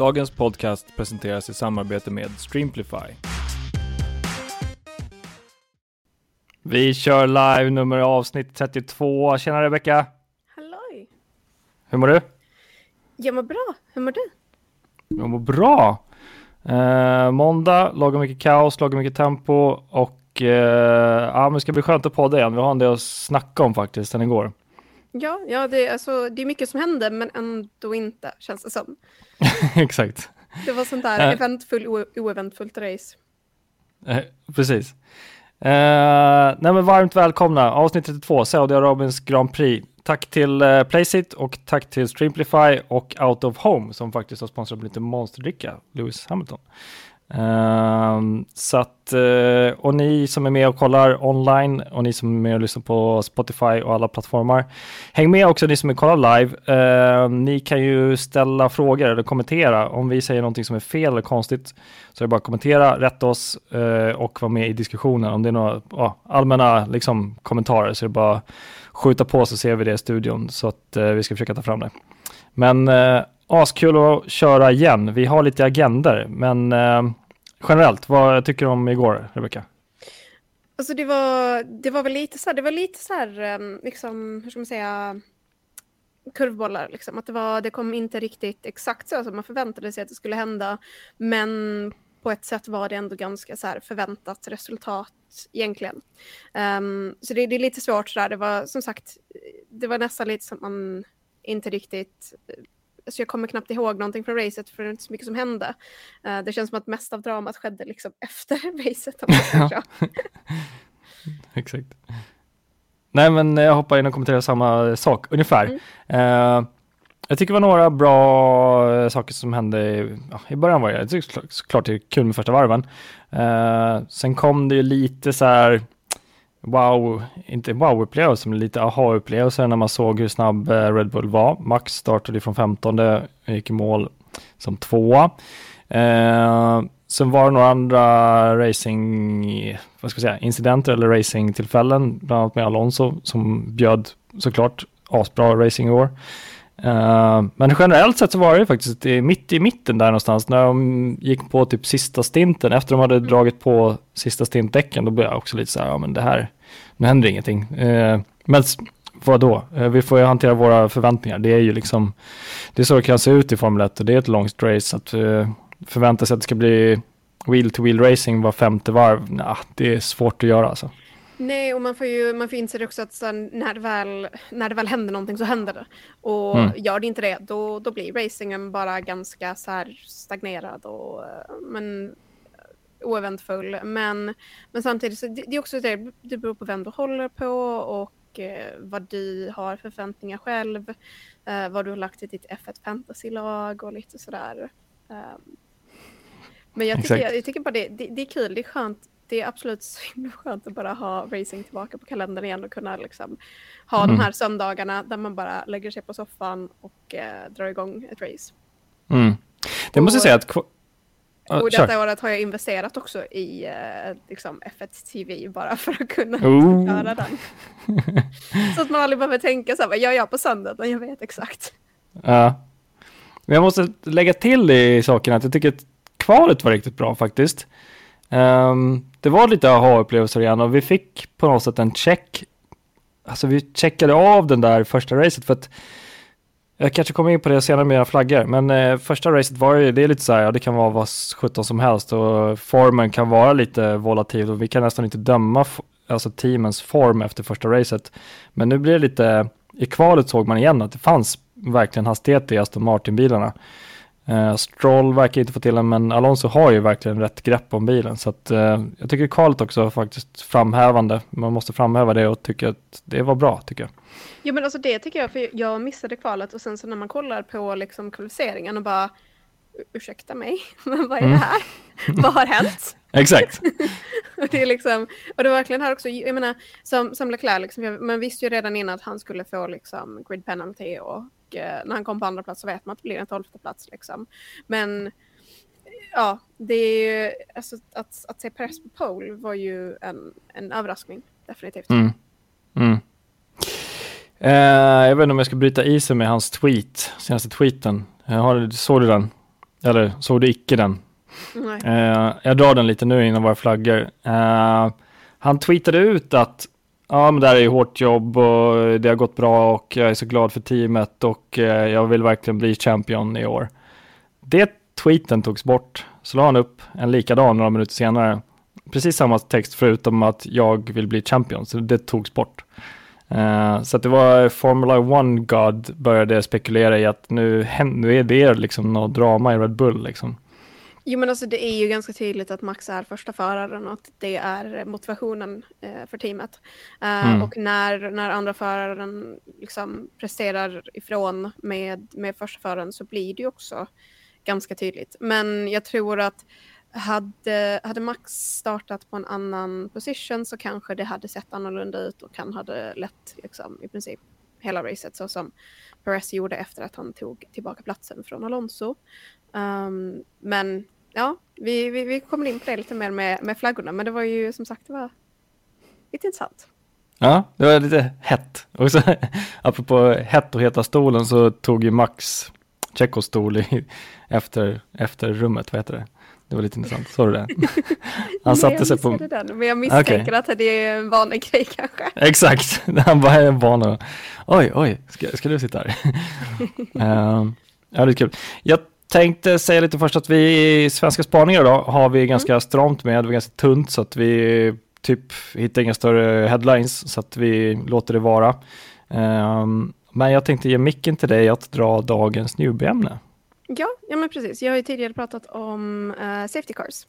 Dagens podcast presenteras i samarbete med Streamplify. Vi kör live nummer avsnitt 32. Tjena Rebecka! Halloj! Hur mår du? Jag mår bra. Hur mår du? Jag mår bra. Eh, måndag, lagom mycket kaos, lagom mycket tempo och eh, ja, men det ska bli skönt att podda igen. Vi har en del att snacka om faktiskt sen igår. Ja, ja det, är, alltså, det är mycket som händer men ändå inte känns det som. Exakt. Det var sånt där uh, eventfull, oeventfullt race. Uh, precis. Uh, nej men varmt välkomna, avsnitt 32, Saudiarabiens Grand Prix. Tack till uh, Placeit och tack till Streamplify och Out of Home som faktiskt har sponsrat med lite monsterdricka, Lewis Hamilton. Uh, så att, uh, och ni som är med och kollar online och ni som är med och lyssnar på Spotify och alla plattformar. Häng med också ni som är kollar live. Uh, ni kan ju ställa frågor eller kommentera. Om vi säger någonting som är fel eller konstigt så är det bara att kommentera, rätta oss uh, och vara med i diskussionen. Om det är några allmänna liksom, kommentarer så är det bara att skjuta på så ser vi det i studion så att eh, vi ska försöka ta fram det. Men askul att köra igen. Vi har lite agender, men generellt, vad tycker du om igår, Rebecka? Alltså det var, det var väl lite så här, det var lite så här, ehm, liksom, hur ska man säga, kurvbollar. Liksom. Att det, var, det kom inte riktigt exakt så som man förväntade sig att det skulle hända. Men på ett sätt var det ändå ganska så här förväntat resultat egentligen. Um, så det, det, är lite svårt sådär. Det var som sagt, det var nästan lite som man inte riktigt så jag kommer knappt ihåg någonting från racet för det är inte så mycket som hände. Uh, det känns som att mest av dramat skedde liksom efter racet. Ja. Exakt. Nej, men jag hoppar in och kommenterar samma sak ungefär. Mm. Uh, jag tycker det var några bra saker som hände i, ja, i början var jag tycker såklart det är kul med första varven. Uh, sen kom det ju lite så här wow, inte wow-upplevelse men lite aha-upplevelse när man såg hur snabb eh, Red Bull var. Max startade från 15, gick i mål som tvåa. Eh, sen var det några andra racing, vad ska jag säga, incidenter eller racingtillfällen, bland annat med Alonso som bjöd såklart asbra racing i år. Uh, men generellt sett så var det faktiskt mitt i mitten där någonstans när de gick på typ sista stinten. Efter de hade mm. dragit på sista stintdäcken då blev jag också lite så här, ja men det här, nu händer ingenting. Uh, men vad då? Uh, vi får ju hantera våra förväntningar. Det är ju liksom, det är så det kan se ut i Formel 1 och det är ett långt race. Att uh, förvänta sig att det ska bli wheel to wheel racing var femte varv, nah, det är svårt att göra alltså. Nej, och man får ju man får inse också att så när, det väl, när det väl händer någonting så händer det. Och mm. gör det inte det, då, då blir racingen bara ganska så här stagnerad och men, oeventfull. Men, men samtidigt så det, det är också det, det beror på vem du håller på och eh, vad du har för förväntningar själv. Eh, vad du har lagt i ditt F1 fantasy-lag och lite sådär. Um, men jag tycker, jag, jag tycker bara det, det, det, är kul, det är skönt det är absolut så himla skönt att bara ha racing tillbaka på kalendern igen och kunna liksom ha mm. de här söndagarna där man bara lägger sig på soffan och eh, drar igång ett race. Mm. Det måste jag säga att... och detta kör. året har jag investerat också i eh, liksom F1 TV bara för att kunna oh. göra den. så att man aldrig behöver tänka så här, vad gör jag på söndag? Men jag vet exakt. Ja. Men jag måste lägga till i saken att jag tycker att kvalet var riktigt bra faktiskt. Um, det var lite aha-upplevelser igen och vi fick på något sätt en check. Alltså vi checkade av den där första racet för att jag kanske kommer in på det senare med era flaggor, men eh, första racet var ju, det är lite så här, ja det kan vara vad sjutton som helst och formen kan vara lite volatil och vi kan nästan inte döma alltså teamens form efter första racet. Men nu blir det lite, i kvalet såg man igen att det fanns verkligen hastighet i Aston Martin-bilarna. Uh, Stroll verkar inte få till den, men Alonso har ju verkligen rätt grepp om bilen. Så att, uh, jag tycker kvalet också faktiskt framhävande. Man måste framhäva det och tycka att det var bra, tycker jag. Ja, men alltså det tycker jag, för jag missade kvalet och sen så när man kollar på liksom kvalificeringen och bara ursäkta mig, men vad är mm. det här? vad har hänt? Exakt. och, det är liksom, och det var verkligen här också, jag menar, som, som Leclerc, liksom, man visste ju redan innan att han skulle få liksom grid penalty och eh, när han kom på andra plats så vet man att det blir en tolfte plats liksom. Men ja, det är ju, alltså, att, att se press på pole var ju en, en överraskning, definitivt. Mm. Mm. Eh, jag vet inte om jag ska bryta isen med hans tweet, senaste tweeten. Har, såg du den? Eller såg du icke den? Uh, jag drar den lite nu innan våra flaggor. Uh, han tweetade ut att ja, men det här är ju hårt jobb och det har gått bra och jag är så glad för teamet och eh, jag vill verkligen bli champion i år. Det tweeten togs bort, så la han upp en likadan några minuter senare. Precis samma text förutom att jag vill bli champion, så det togs bort. Uh, så att det var Formula One God började spekulera i att nu, nu är det liksom något drama i Red Bull liksom. Jo men alltså det är ju ganska tydligt att Max är första föraren och att det är motivationen eh, för teamet. Uh, mm. Och när, när andra föraren liksom presterar ifrån med, med första föraren så blir det ju också ganska tydligt. Men jag tror att hade, hade Max startat på en annan position så kanske det hade sett annorlunda ut och han hade lett liksom, i princip hela racet så som Perez gjorde efter att han tog tillbaka platsen från Alonso. Um, men ja, vi, vi, vi kommer in på det lite mer med, med flaggorna, men det var ju som sagt det var lite intressant. Ja, det var lite hett. Och så, apropå hett och heta stolen så tog ju Max Tjechos stol efter, efter rummet, vad heter det? Det var lite intressant, såg du det? Han satte sig på... Den, men jag misstänker okay. att det är en vanlig grej kanske. Exakt, han bara är van att, oj, oj, ska, ska du sitta här? uh, ja, det är kul. Jag tänkte säga lite först att vi i Svenska spaningar då har vi ganska mm. stramt med, vi är ganska tunt så att vi typ hittar inga större headlines så att vi låter det vara. Um, men jag tänkte ge micken till dig att dra dagens newbie-ämne. Ja, ja men precis. Jag har ju tidigare pratat om uh, safety cars.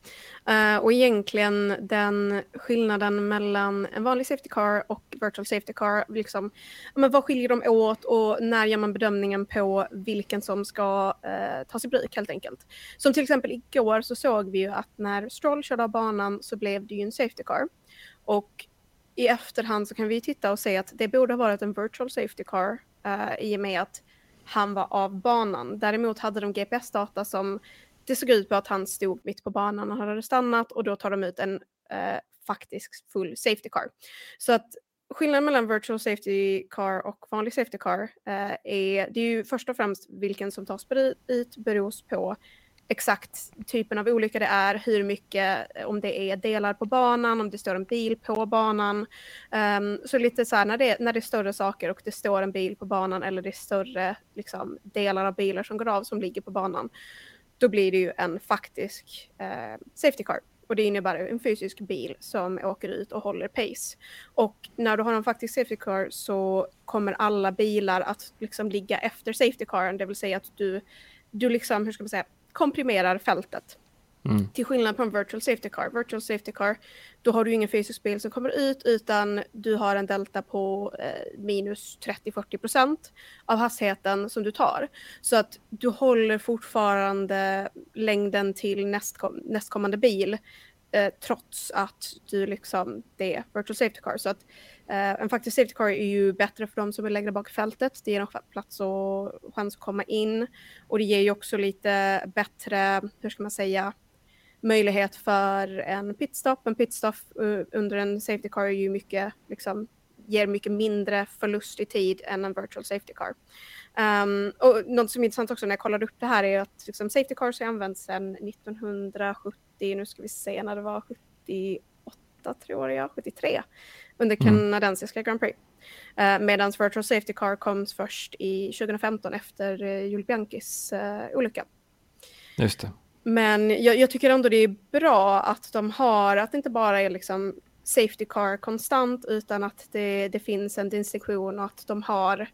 Uh, och egentligen den skillnaden mellan en vanlig safety car och virtual safety car. Liksom, men vad skiljer de åt och när gör man bedömningen på vilken som ska eh, uh, tas i bruk helt enkelt. Som till exempel igår så såg vi ju att när Stroll körde av banan så blev det ju en safety car. Och i efterhand så kan vi titta och se att det borde ha varit en virtual safety car i och med att han var av banan. Däremot hade de GPS-data som det såg ut på att han stod mitt på banan och hade stannat och då tar de ut en eh, faktisk full safety car. Så att skillnaden mellan virtual safety car och vanlig safety car eh, är, det är ju först och främst vilken som tas ut beror på exakt typen av olycka det är, hur mycket, eh, om det är delar på banan, om det står en bil på banan. Um, så lite så här när det, när det är större saker och det står en bil på banan eller det är större liksom, delar av bilar som går av som ligger på banan, då blir det ju en faktisk uh, safety car. Och det innebär en fysisk bil som åker ut och håller pace. Och när du har en faktisk safety car så kommer alla bilar att liksom ligga efter safety caren, det vill säga att du, du liksom, hur ska man säga, komprimerar fältet. Mm. Till skillnad från virtual safety car. Virtual safety car, då har du ingen fysisk bil som kommer ut utan du har en delta på eh, minus 30-40 procent av hastigheten som du tar. Så att du håller fortfarande längden till nästkom nästkommande bil eh, trots att du liksom, det är virtual safety car. Så att Eh, en faktisk safety car är ju bättre för de som är längre bak i fältet. Det ger dem plats och chans att komma in och det ger ju också lite bättre, hur ska man säga, möjlighet för en pitstop. En pitstop eh, under en safety car är ju mycket, liksom, ger mycket mindre förlust i tid än en virtual safety car. Um, och något som är intressant också när jag kollade upp det här är att liksom, safety cars har använts sedan 1970 nu ska vi se när det var 78 tror jag, 73 under mm. kanadensiska Grand Prix. Uh, Medan Virtual Safety Car kom först i 2015 efter uh, Jules Bianchis uh, olycka. Just det. Men jag, jag, tycker ändå det är bra att de har, att det inte bara är liksom Safety Car konstant utan att det, det finns en distinktion och att de har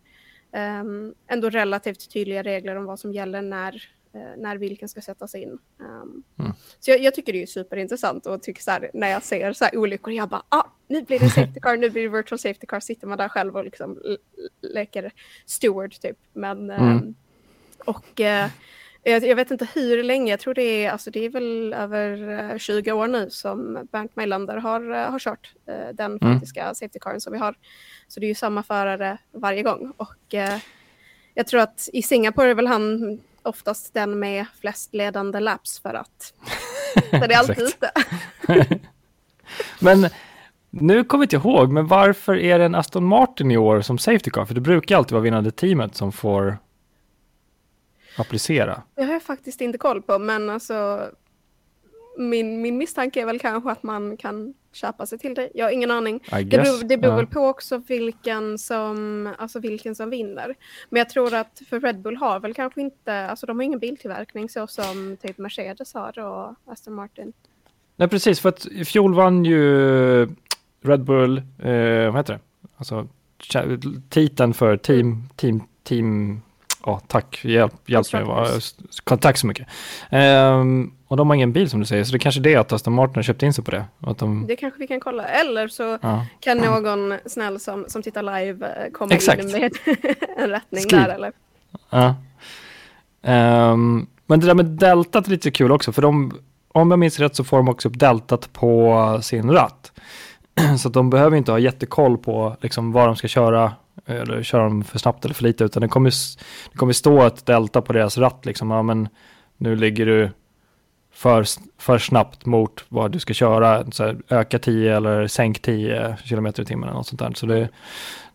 um, ändå relativt tydliga regler om vad som gäller när Eh, när vilken ska sättas in. Um, mm. Så jag, jag, tycker det är superintressant och tycker så här, när jag ser så här olyckor, jag bara, ah, nu blir det safety car, nu blir det virtual safety car, sitter man där själv och liksom leker steward typ. Men, mm. um, och uh, jag, jag, vet inte hur länge, jag tror det är, alltså det är väl över 20 år nu som Bernt Mejlander har, har kört uh, den mm. faktiska safety caren som vi har. Så det är ju samma förare varje gång och uh, jag tror att i Singapore är väl han oftast den med flest ledande laps för att så det är alltid ute. men nu kommer jag inte ihåg, men varför är det en Aston Martin i år som Safety Car? För det brukar alltid vara vinnande teamet som får applicera? Det har jag faktiskt inte koll på, men alltså min, min misstanke är väl kanske att man kan köpa sig till det. Jag har ingen aning. Det beror, det beror väl på också vilken som, alltså vilken som vinner. Men jag tror att för Red Bull har väl kanske inte, alltså de har ingen biltillverkning så som typ Mercedes har och Aston Martin. Nej precis, för att i fjol vann ju Red Bull, eh, vad heter det? Alltså titeln för team, team, team, ja tack, hjälp, hjälp mig, tack så mycket. Um, och de har ingen bil som du säger, så det är kanske är det att Aston Martin har köpt in sig på det. Att de... Det kanske vi kan kolla, eller så ja. kan någon snäll som, som tittar live eh, komma Exakt. in med en rättning Skriv. där eller? Ja. Um, men det där med deltat är lite kul också, för de, om jag minns rätt så får de också upp deltat på sin ratt. Så att de behöver inte ha jättekoll på liksom, vad de ska köra, eller köra dem för snabbt eller för lite, utan det kommer, det kommer stå ett delta på deras ratt. Liksom. Ja, men nu ligger du för, för snabbt mot vad du ska köra, så här, öka 10 eller sänk 10 km i timmen eller något sånt där. Så det,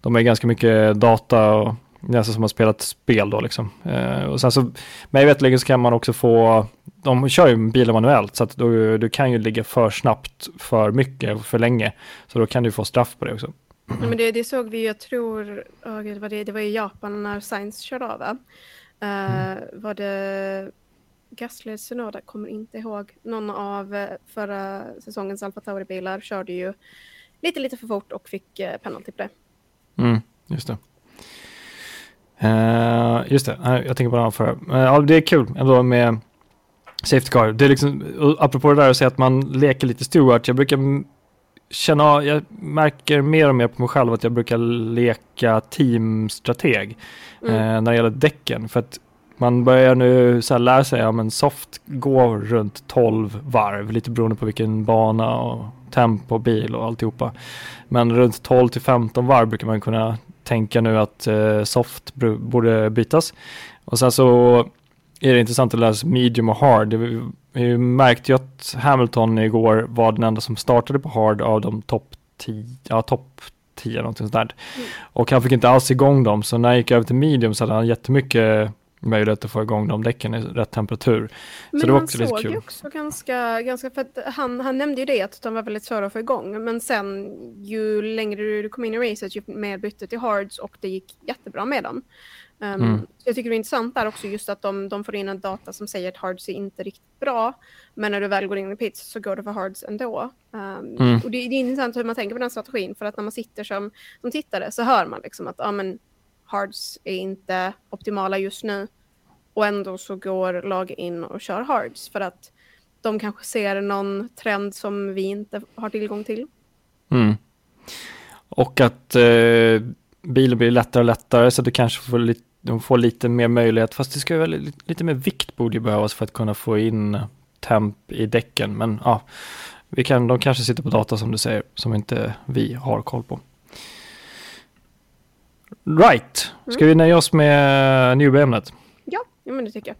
de är ganska mycket data och nästan som att spela ett spel då liksom. Eh, och sen så, mig veterligen så kan man också få, de kör ju bilen manuellt så att du, du kan ju ligga för snabbt för mycket, för länge. Så då kan du få straff på det också. Ja, men det, det såg vi, jag tror, oh, det, var det, det var i Japan när Science körde av va? Uh, mm. Var det Gasly Sonoda, kommer inte ihåg. Någon av eh, förra säsongens Alfa Tauri-bilar körde ju lite, lite för fort och fick uh, penalty på det. Mm, just det. Uh, just det, jag tänker på det här för. Uh, ja, det är kul ändå med Safety Car. Det är liksom, apropå det där att säga att man leker lite Stewart. Jag brukar känna, jag märker mer och mer på mig själv att jag brukar leka teamstrateg mm. uh, när det gäller däcken. För att man börjar nu så här lära sig, ja men soft går runt 12 varv, lite beroende på vilken bana och tempo, bil och alltihopa. Men runt 12 till 15 varv brukar man kunna tänka nu att eh, soft borde bytas. Och sen så är det intressant att läsa medium och hard. Vi märkte ju att Hamilton igår var den enda som startade på hard av de topp 10, ja topp 10 någonting sånt där. Mm. Och han fick inte alls igång dem, så när han gick över till medium så hade han jättemycket möjlighet att få igång de däcken i rätt temperatur. Men så det var också kul. Men han såg ju också ganska, ganska för att han, han nämnde ju det att de var väldigt svåra att få igång. Men sen ju längre du kom in i racet ju mer bytte till hards och det gick jättebra med dem. Um, mm. Jag tycker det är intressant där också just att de, de får in en data som säger att hards är inte riktigt bra. Men när du väl går in i pits så går det för hards ändå. Um, mm. Och det, det, är intressant hur man tänker på den strategin för att när man sitter som, som tittare så hör man liksom att ja, men, hards är inte optimala just nu. Och ändå så går lag in och kör hards för att de kanske ser någon trend som vi inte har tillgång till. Mm. Och att eh, bilen blir lättare och lättare så att du kanske får lite, de får lite mer möjlighet. Fast det ska väl lite, lite mer vikt borde ju behövas för att kunna få in temp i däcken. Men ja, vi kan, de kanske sitter på data som du säger som inte vi har koll på. Right, ska mm. vi nöja oss med newbie-ämnet? Ja, ja, men det tycker jag.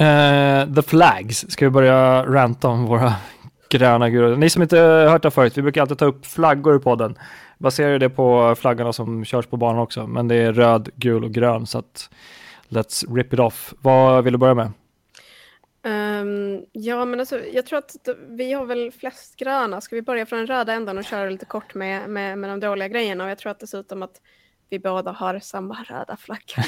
Uh, the Flags, ska vi börja ranta om våra gröna guror. Ni som inte hört det förut, vi brukar alltid ta upp flaggor i podden. Baserar det på flaggorna som körs på banan också, men det är röd, gul och grön så att let's rip it off. Vad vill du börja med? Um, ja, men alltså, jag tror att vi har väl flest gröna. Ska vi börja från den röda ändan och köra lite kort med, med, med de dåliga grejerna? Och jag tror att dessutom att vi båda har samma röda flagga.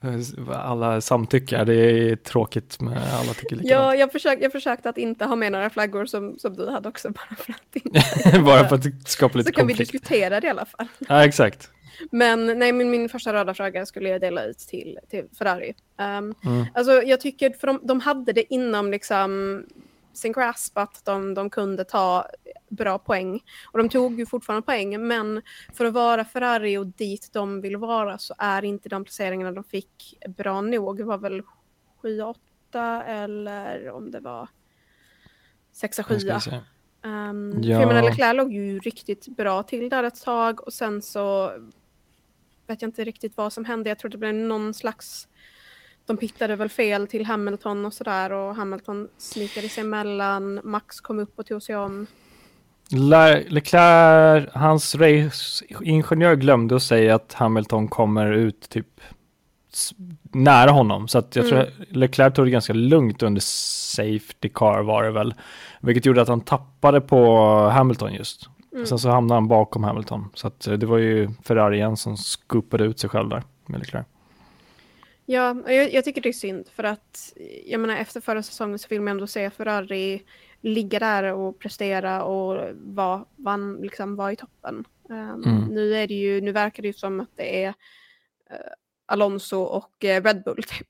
alla samtycker, det är tråkigt med alla tycker likadant. Ja, jag, försök, jag försökte att inte ha med några flaggor som, som du hade också, bara för att inte... bara för att skapa lite Så kan konflikt. vi diskutera det i alla fall. Ja, exakt. Men nej, min, min första röda flagga skulle jag dela ut till, till Ferrari. Um, mm. Alltså jag tycker, för de, de hade det inom liksom sin grasp att de, de kunde ta bra poäng. Och de tog ju fortfarande poäng, men för att vara Ferrari och dit de vill vara så är inte de placeringarna de fick bra nog. Det var väl 7-8 eller om det var 6-7. Um, ja. Firman Leclerc låg ju riktigt bra till där ett tag och sen så vet jag inte riktigt vad som hände. Jag tror det blev någon slags de pittade väl fel till Hamilton och sådär och Hamilton snikade sig emellan. Max kom upp och tog sig om. Le Leclerc, hans raceingenjör glömde att säga att Hamilton kommer ut typ nära honom. Så att jag mm. tror Leclerc tog det ganska lugnt under Safety Car var det väl. Vilket gjorde att han tappade på Hamilton just. Mm. Sen så hamnade han bakom Hamilton. Så att eh, det var ju Ferrari igen som skupade ut sig själv där med Leclerc. Ja, jag, jag, tycker det är synd för att jag menar efter förra säsongen så vill man ändå se Ferrari ligga där och prestera och vara var, liksom, var i toppen. Um, mm. Nu är det ju, nu verkar det ju som att det är uh, Alonso och uh, Red Bull typ.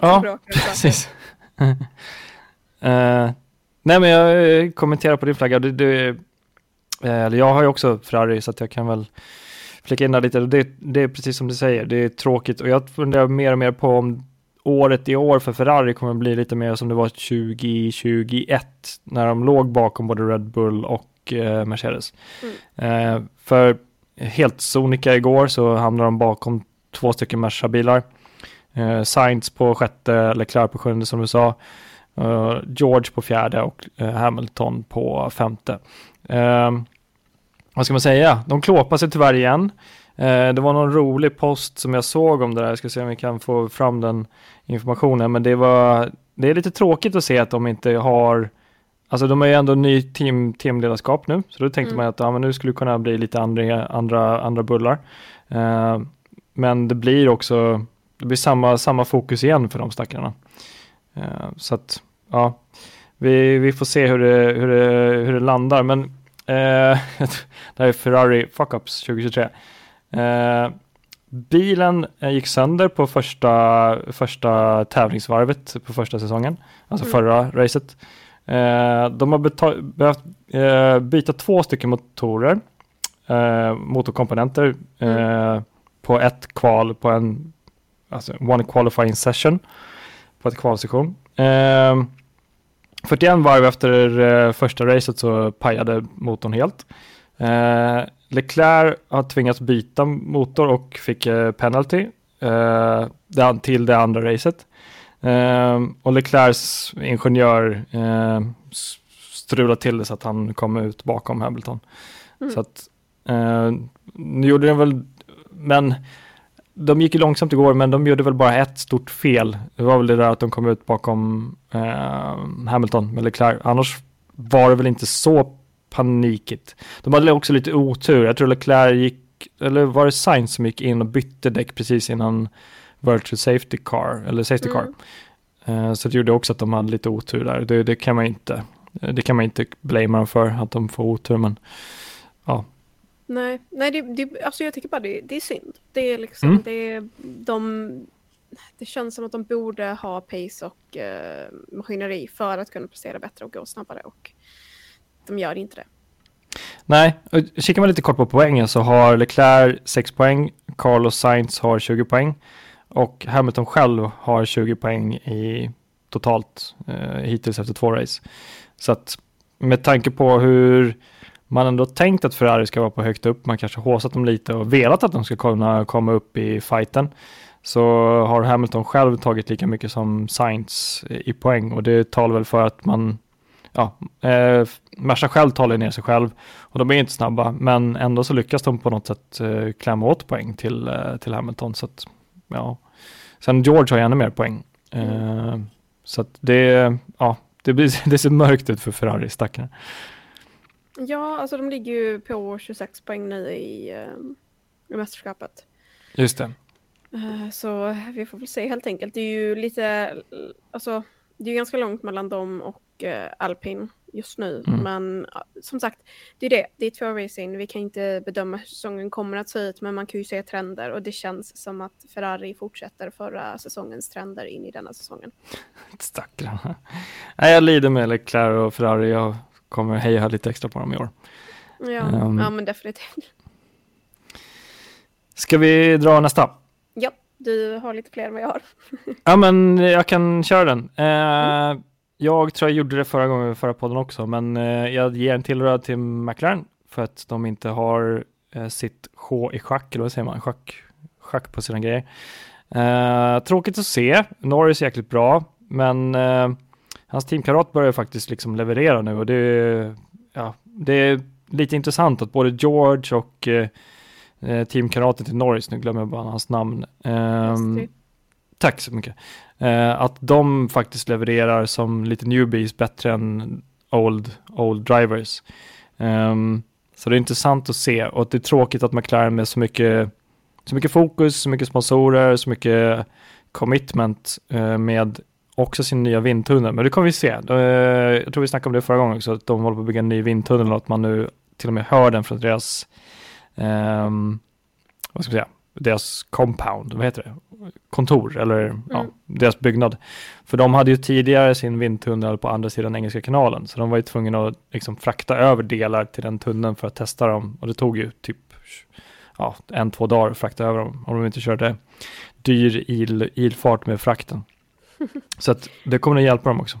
ja, precis. uh, nej men jag kommenterar på din flagga. Det, det, eller jag har ju också Ferrari så att jag kan väl flika in där lite. Det, det är precis som du säger, det är tråkigt och jag funderar mer och mer på om året i år för Ferrari kommer bli lite mer som det var 2021 när de låg bakom både Red Bull och eh, Mercedes. Mm. Eh, för helt sonika igår så hamnade de bakom två stycken Merca-bilar. Eh, Sainz på sjätte, Leclerc på sjunde som du sa. George på fjärde och uh, Hamilton på femte. Uh, vad ska man säga? De klåpar sig tyvärr igen. Eh, det var någon rolig post som jag såg om det där. Jag ska se om vi kan få fram den informationen. Men det var, det är lite tråkigt att se att de inte har, alltså de är ju ändå ny team, teamledarskap nu. Så då tänkte mm. man att ja, men nu skulle det kunna bli lite andra, andra, andra bullar. Eh, men det blir också, det blir samma, samma fokus igen för de stackarna. Eh, så att, ja, vi, vi får se hur det, hur det, hur det landar. Men det här är Ferrari fuck-ups 2023. Eh, bilen eh, gick sönder på första, första tävlingsvarvet på första säsongen, alltså mm. förra racet. Eh, de har behövt eh, byta två stycken motorer, eh, motorkomponenter, mm. på ett kval, på en alltså one qualifying session, på ett kvalsession. 41 varv efter första racet så pajade motorn helt. Leclerc har tvingats byta motor och fick eh, penalty eh, till det andra racet. Eh, och Leclercs ingenjör eh, strulade till det så att han kom ut bakom Hamilton. Mm. Så att eh, nu gjorde den väl, men de gick ju långsamt igår, men de gjorde väl bara ett stort fel. Det var väl det där att de kom ut bakom eh, Hamilton med Leclerc. Annars var det väl inte så panikigt. De hade också lite otur. Jag tror Leclerc gick, eller var det Sainz som gick in och bytte däck precis innan virtual safety car, eller safety car. Mm. Uh, så det gjorde också att de hade lite otur där. Det, det, kan man inte, det kan man inte blamea dem för, att de får otur, men. Nej, nej det, det, alltså jag tycker bara det, det är synd. Det är liksom, mm. det, de, det känns som att de borde ha pace och uh, maskineri för att kunna prestera bättre och gå snabbare. Och de gör inte det. Nej, kikar man lite kort på poängen så har Leclerc 6 poäng, Carlos Sainz har 20 poäng och Hamilton själv har 20 poäng i totalt eh, hittills efter två race. Så att med tanke på hur man ändå tänkt att Ferrari ska vara på högt upp, man kanske håsat dem lite och velat att de ska kunna komma upp i fighten, så har Hamilton själv tagit lika mycket som Sainz i poäng och det talar väl för att man ja, eh, Merca själv talar ner sig själv och de är inte snabba, men ändå så lyckas de på något sätt eh, klämma åt poäng till, eh, till Hamilton. Så att, ja. Sen George har ju ännu mer poäng. Eh. Så att det, ja, det, blir, det ser mörkt ut för Ferrari, stackarna. Ja, alltså de ligger ju på 26 poäng nu i, eh, i mästerskapet. Just det. Eh, så vi får väl se helt enkelt. Det är ju lite, alltså det är ganska långt mellan dem och eh, alpin just nu. Mm. Men som sagt, det är det. Det är två race in. Vi kan inte bedöma hur säsongen kommer att se ut, men man kan ju se trender och det känns som att Ferrari fortsätter förra säsongens trender in i denna säsongen. Stackarna. Nej, jag lider med Leclerc och Ferrari. Jag kommer heja lite extra på dem i år. Ja, um, ja men definitivt. Ska vi dra nästa? Ja, du har lite fler än vad jag har. ja, men jag kan köra den. Uh, mm. Jag tror jag gjorde det förra gången, förra podden också, men eh, jag ger en till röd till McLaren för att de inte har eh, sitt H i schack, eller vad säger man, schack, schack på sina grejer. Eh, tråkigt att se, Norris är jäkligt bra, men eh, hans teamkamrat börjar faktiskt liksom leverera nu och det, ja, det är lite intressant att både George och eh, eh, teamkamraten till Norris, nu glömmer jag bara hans namn. Um, tack så mycket. Uh, att de faktiskt levererar som lite newbies bättre än old, old drivers. Um, så det är intressant att se och det är tråkigt att McLaren med så mycket, så mycket fokus, så mycket sponsorer, så mycket commitment uh, med också sin nya vindtunnel. Men det kommer vi se. Uh, jag tror vi snackade om det förra gången också, att de håller på att bygga en ny vindtunnel och att man nu till och med hör den från deras, um, vad ska vi säga, deras compound, vad heter det? Kontor eller mm. ja, deras byggnad. För de hade ju tidigare sin vindtunnel på andra sidan Engelska kanalen, så de var ju tvungna att liksom frakta över delar till den tunneln för att testa dem och det tog ju typ ja, en, två dagar att frakta över dem om de inte körde dyr il, ilfart med frakten så att det kommer att hjälpa dem också.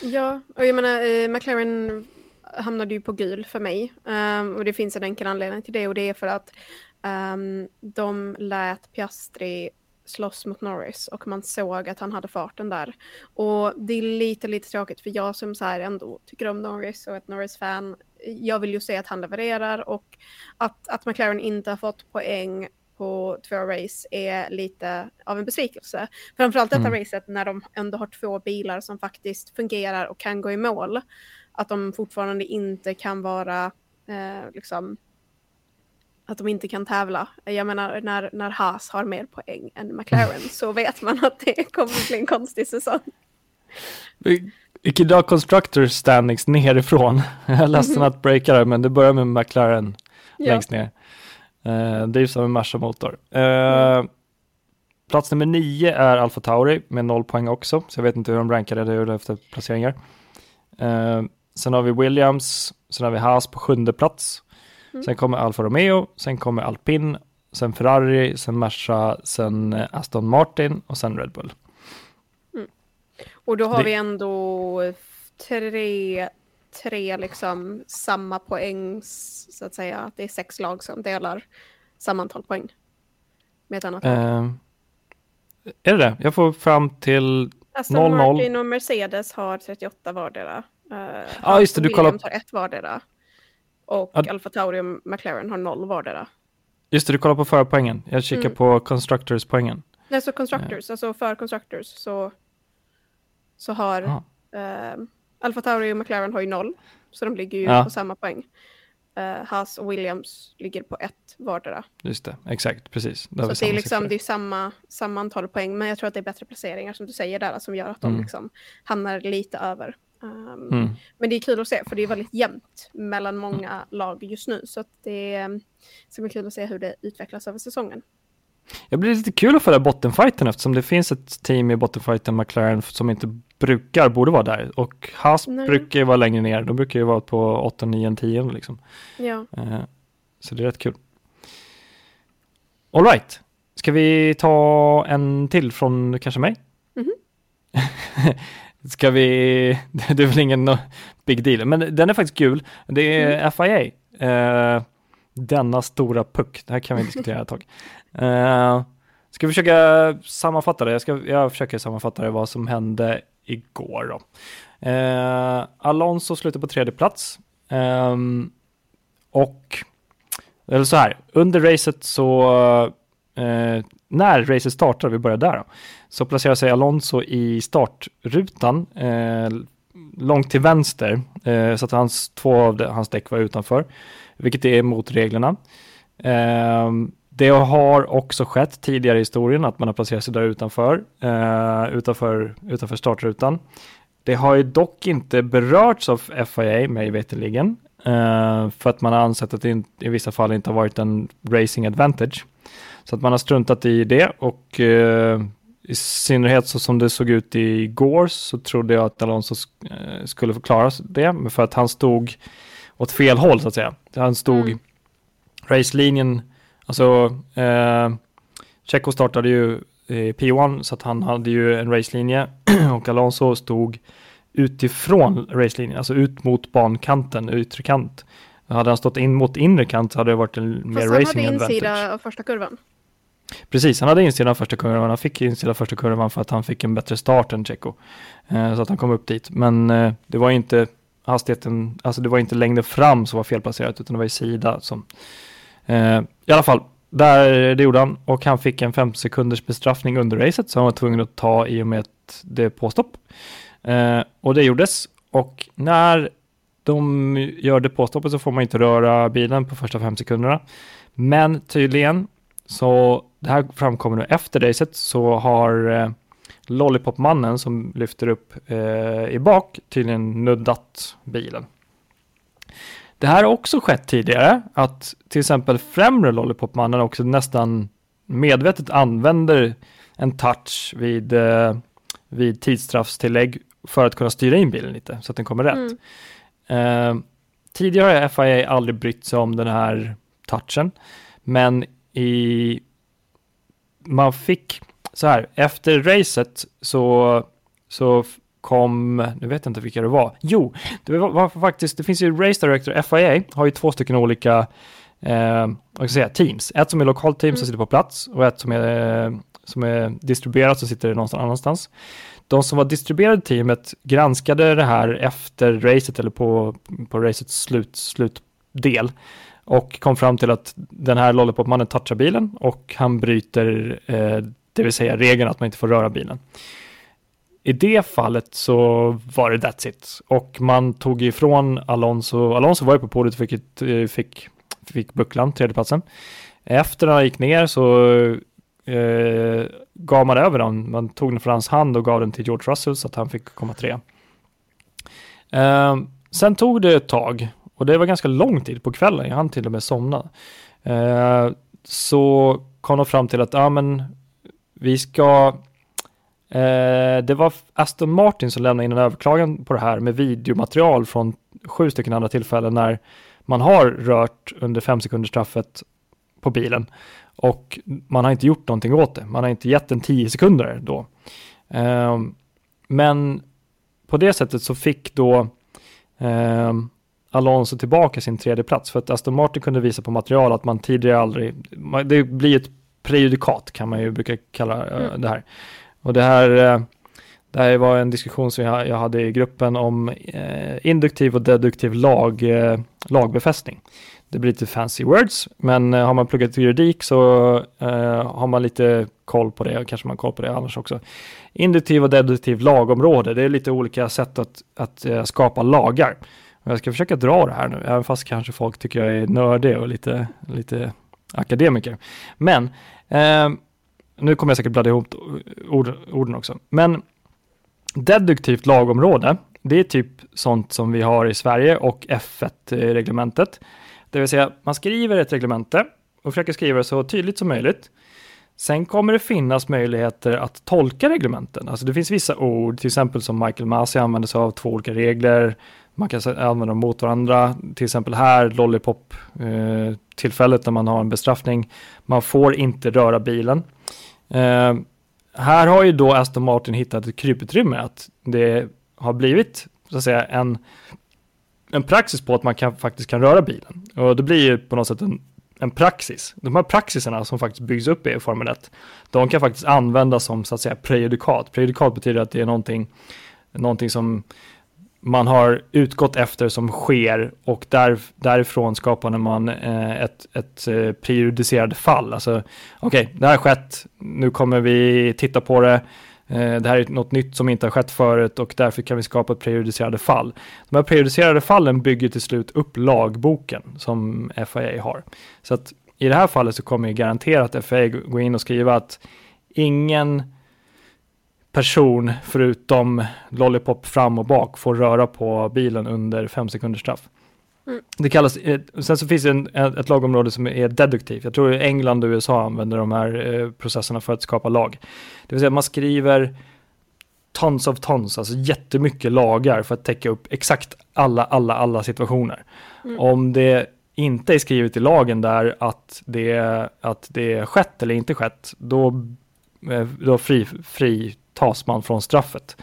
Ja, och jag menar eh, McLaren hamnade ju på gul för mig. Um, och det finns en enkel anledning till det och det är för att um, de lät Piastri slåss mot Norris och man såg att han hade farten där. Och det är lite, lite tråkigt för jag som så här ändå tycker om Norris och ett Norris-fan, jag vill ju se att han levererar och att, att McLaren inte har fått poäng på två race är lite av en besvikelse. Framförallt detta mm. racet när de ändå har två bilar som faktiskt fungerar och kan gå i mål att de fortfarande inte kan vara eh, liksom att de inte kan tävla. Jag menar när, när Haas har mer poäng än McLaren så vet man att det kommer bli en konstig säsong. Vi kan dra Constructors standings nerifrån. Jag är ledsen att breaka det men det börjar med McLaren ja. längst ner. Uh, drivs av en Merca-motor. Uh, mm. Plats nummer nio är Alfa Tauri med noll poäng också, så jag vet inte hur de rankade det efter placeringar. Uh, Sen har vi Williams, sen har vi Haas på sjunde plats. Mm. Sen kommer Alfa Romeo, sen kommer Alpin, sen Ferrari, sen Merca, sen eh, Aston Martin och sen Red Bull. Mm. Och då har det... vi ändå tre, tre liksom samma poäng, så att säga. Det är sex lag som delar samma antal poäng. Med ett annat uh, Är det det? Jag får fram till Aston 0-0. Martin och Mercedes har 38 vardera. Uh, ah, just det, du kollar... har ett vardera. Och ah. Alfa Tauri och McLaren har noll vardera. Just det, du kollar på förpoängen. Jag kikar mm. på Constructors-poängen. Nej, så Constructors, uh. alltså för Constructors så, så har uh, Alfa Tauri och McLaren har ju noll. Så de ligger ju ja. på samma poäng. Uh, Haas och Williams ligger på ett vardera. Just det, exakt, precis. Så det är, liksom, det är samma, samma antal poäng, men jag tror att det är bättre placeringar som du säger där, som gör att de mm. liksom hamnar lite över. Um, mm. Men det är kul att se, för det är väldigt jämnt mellan många lag just nu. Så att det ska bli kul att se hur det utvecklas över säsongen. Det blir lite kul att följa bottenfighten eftersom det finns ett team i bottenfighten, McLaren, som inte brukar, borde vara där. Och Haas Nej. brukar ju vara längre ner, de brukar ju vara på 8, 9, 10 liksom. Ja. Uh, så det är rätt kul. All right. Ska vi ta en till från kanske mig? Mm -hmm. Ska vi, det är väl ingen big deal, men den är faktiskt kul. Det är mm. FIA. Eh, denna stora puck, det här kan vi diskutera ett tag. Uh, ska vi försöka sammanfatta det? Jag, ska, jag försöker sammanfatta det vad som hände igår då. Eh, Alonso slutar på tredje plats. Eh, och, eller så här, under racet så, eh, när racet startar, vi börjar där då, så placerar sig Alonso i startrutan eh, långt till vänster eh, så att hans, två av de, hans däck var utanför, vilket är emot reglerna. Eh, det har också skett tidigare i historien att man har placerat sig där utanför, eh, utanför, utanför startrutan. Det har ju dock inte berörts av FIA, mig veterligen, eh, för att man har ansett att det i vissa fall inte har varit en racing advantage. Så att man har struntat i det och eh, i synnerhet så som det såg ut igår så trodde jag att Alonso eh, skulle få klara det, för att han stod åt fel håll så att säga. Han stod mm. racelinjen, alltså eh, Checo startade ju i P1 så att han hade ju en racelinje och Alonso stod utifrån racelinjen, alltså ut mot bankanten, yttre kant. Hade han stått in mot inre kant så hade det varit en mer racing advantage. Fast han hade insida av första kurvan. Precis, han hade insidan första kurvan. Han fick insidan första kurvan för att han fick en bättre start än Checo. Eh, så att han kom upp dit. Men eh, det var inte hastigheten, alltså det var inte längden fram som var felplacerat utan det var i sida som. Eh, I alla fall, där, det gjorde han och han fick en 5 sekunders bestraffning under racet som han var tvungen att ta i och med att det påstopp. Eh, och det gjordes och när de gör depåstoppet så får man inte röra bilen på första fem sekunderna. Men tydligen, så det här framkommer nu efter racet, så har eh, Lollipop-mannen som lyfter upp eh, i bak tydligen nuddat bilen. Det här har också skett tidigare, att till exempel främre Lollipop-mannen också nästan medvetet använder en touch vid, eh, vid tidsstraffstillägg för att kunna styra in bilen lite så att den kommer rätt. Mm. Eh, tidigare har FIA aldrig brytt sig om den här touchen, men i man fick så här, efter racet så, så kom, nu vet jag inte vilka det var. Jo, det var, faktiskt, det finns ju Race Director, FIA har ju två stycken olika eh, vad ska säga, teams. Ett som är lokalt team mm. som sitter på plats och ett som är, som är distribuerat som sitter någonstans annanstans. De som var distribuerade teamet granskade det här efter racet eller på, på racets slut, slutdel och kom fram till att den här Lollipop-mannen touchar bilen och han bryter, eh, det vill säga regeln att man inte får röra bilen. I det fallet så var det that's it och man tog ifrån Alonso, Alonso var ju på podiet och fick, eh, fick, fick bucklan, tredjeplatsen. Efter han gick ner så eh, gav man över den. Man tog den från hans hand och gav den till George Russell så att han fick komma tre. Eh, sen tog det ett tag och det var ganska lång tid på kvällen. Jag hann till och med somna. Eh, så kom de fram till att ja, men vi ska det var Aston Martin som lämnade in en överklagan på det här med videomaterial från sju stycken andra tillfällen när man har rört under fem sekunders straffet på bilen och man har inte gjort någonting åt det. Man har inte gett en 10 sekunder då. Um, men på det sättet så fick då um, Alonso tillbaka sin tredje plats för att Aston Martin kunde visa på material att man tidigare aldrig, det blir ett prejudikat kan man ju brukar kalla uh, mm. det här. Och det här, eh, det här var en diskussion som jag, hade i gruppen om eh, induktiv och deduktiv lag, eh, lagbefästning det blir lite fancy words, men har man pluggat juridik så har man lite koll på det, och kanske man har koll på det annars också. Induktiv och deduktiv lagområde, det är lite olika sätt att, att skapa lagar. Jag ska försöka dra det här nu, även fast kanske folk tycker jag är nördig och lite, lite akademiker. Men nu kommer jag säkert bladda ihop ord, orden också. Men deduktivt lagområde, det är typ sånt som vi har i Sverige och F1-reglementet. Det vill säga, man skriver ett reglemente och försöker skriva det så tydligt som möjligt. Sen kommer det finnas möjligheter att tolka reglementen. Alltså det finns vissa ord, till exempel som Michael Masi använder sig av två olika regler. Man kan använda dem mot varandra. Till exempel här, Lollipop, eh, tillfället när man har en bestraffning. Man får inte röra bilen. Eh, här har ju då Aston Martin hittat ett kryputrymme, att det har blivit så att säga en en praxis på att man kan, faktiskt kan röra bilen. Och det blir ju på något sätt en, en praxis. De här praxisarna som faktiskt byggs upp i Formel 1, de kan faktiskt användas som så att säga prejudikat. Prejudikat betyder att det är någonting, någonting som man har utgått efter som sker och där, därifrån skapade man eh, ett, ett eh, prejudicerande fall. Alltså, okej, okay, det här har skett, nu kommer vi titta på det, Eh, det här är något nytt som inte har skett förut och därför kan vi skapa ett prejudicerade fall. De här prejudicerade fallen bygger till slut upp lagboken som FIA har. Så att i det här fallet så kommer ju garanterat FIA gå in och skriva att ingen person förutom Lollipop fram och bak får röra på bilen under fem sekunders straff. Mm. Det kallas, eh, sen så finns det en, ett lagområde som är deduktivt. Jag tror England och USA använder de här eh, processerna för att skapa lag. Det vill säga man skriver tons of tons, alltså jättemycket lagar för att täcka upp exakt alla, alla, alla situationer. Mm. Om det inte är skrivet i lagen där att det, att det är skett eller inte skett, då, eh, då fri, fri tas man från straffet.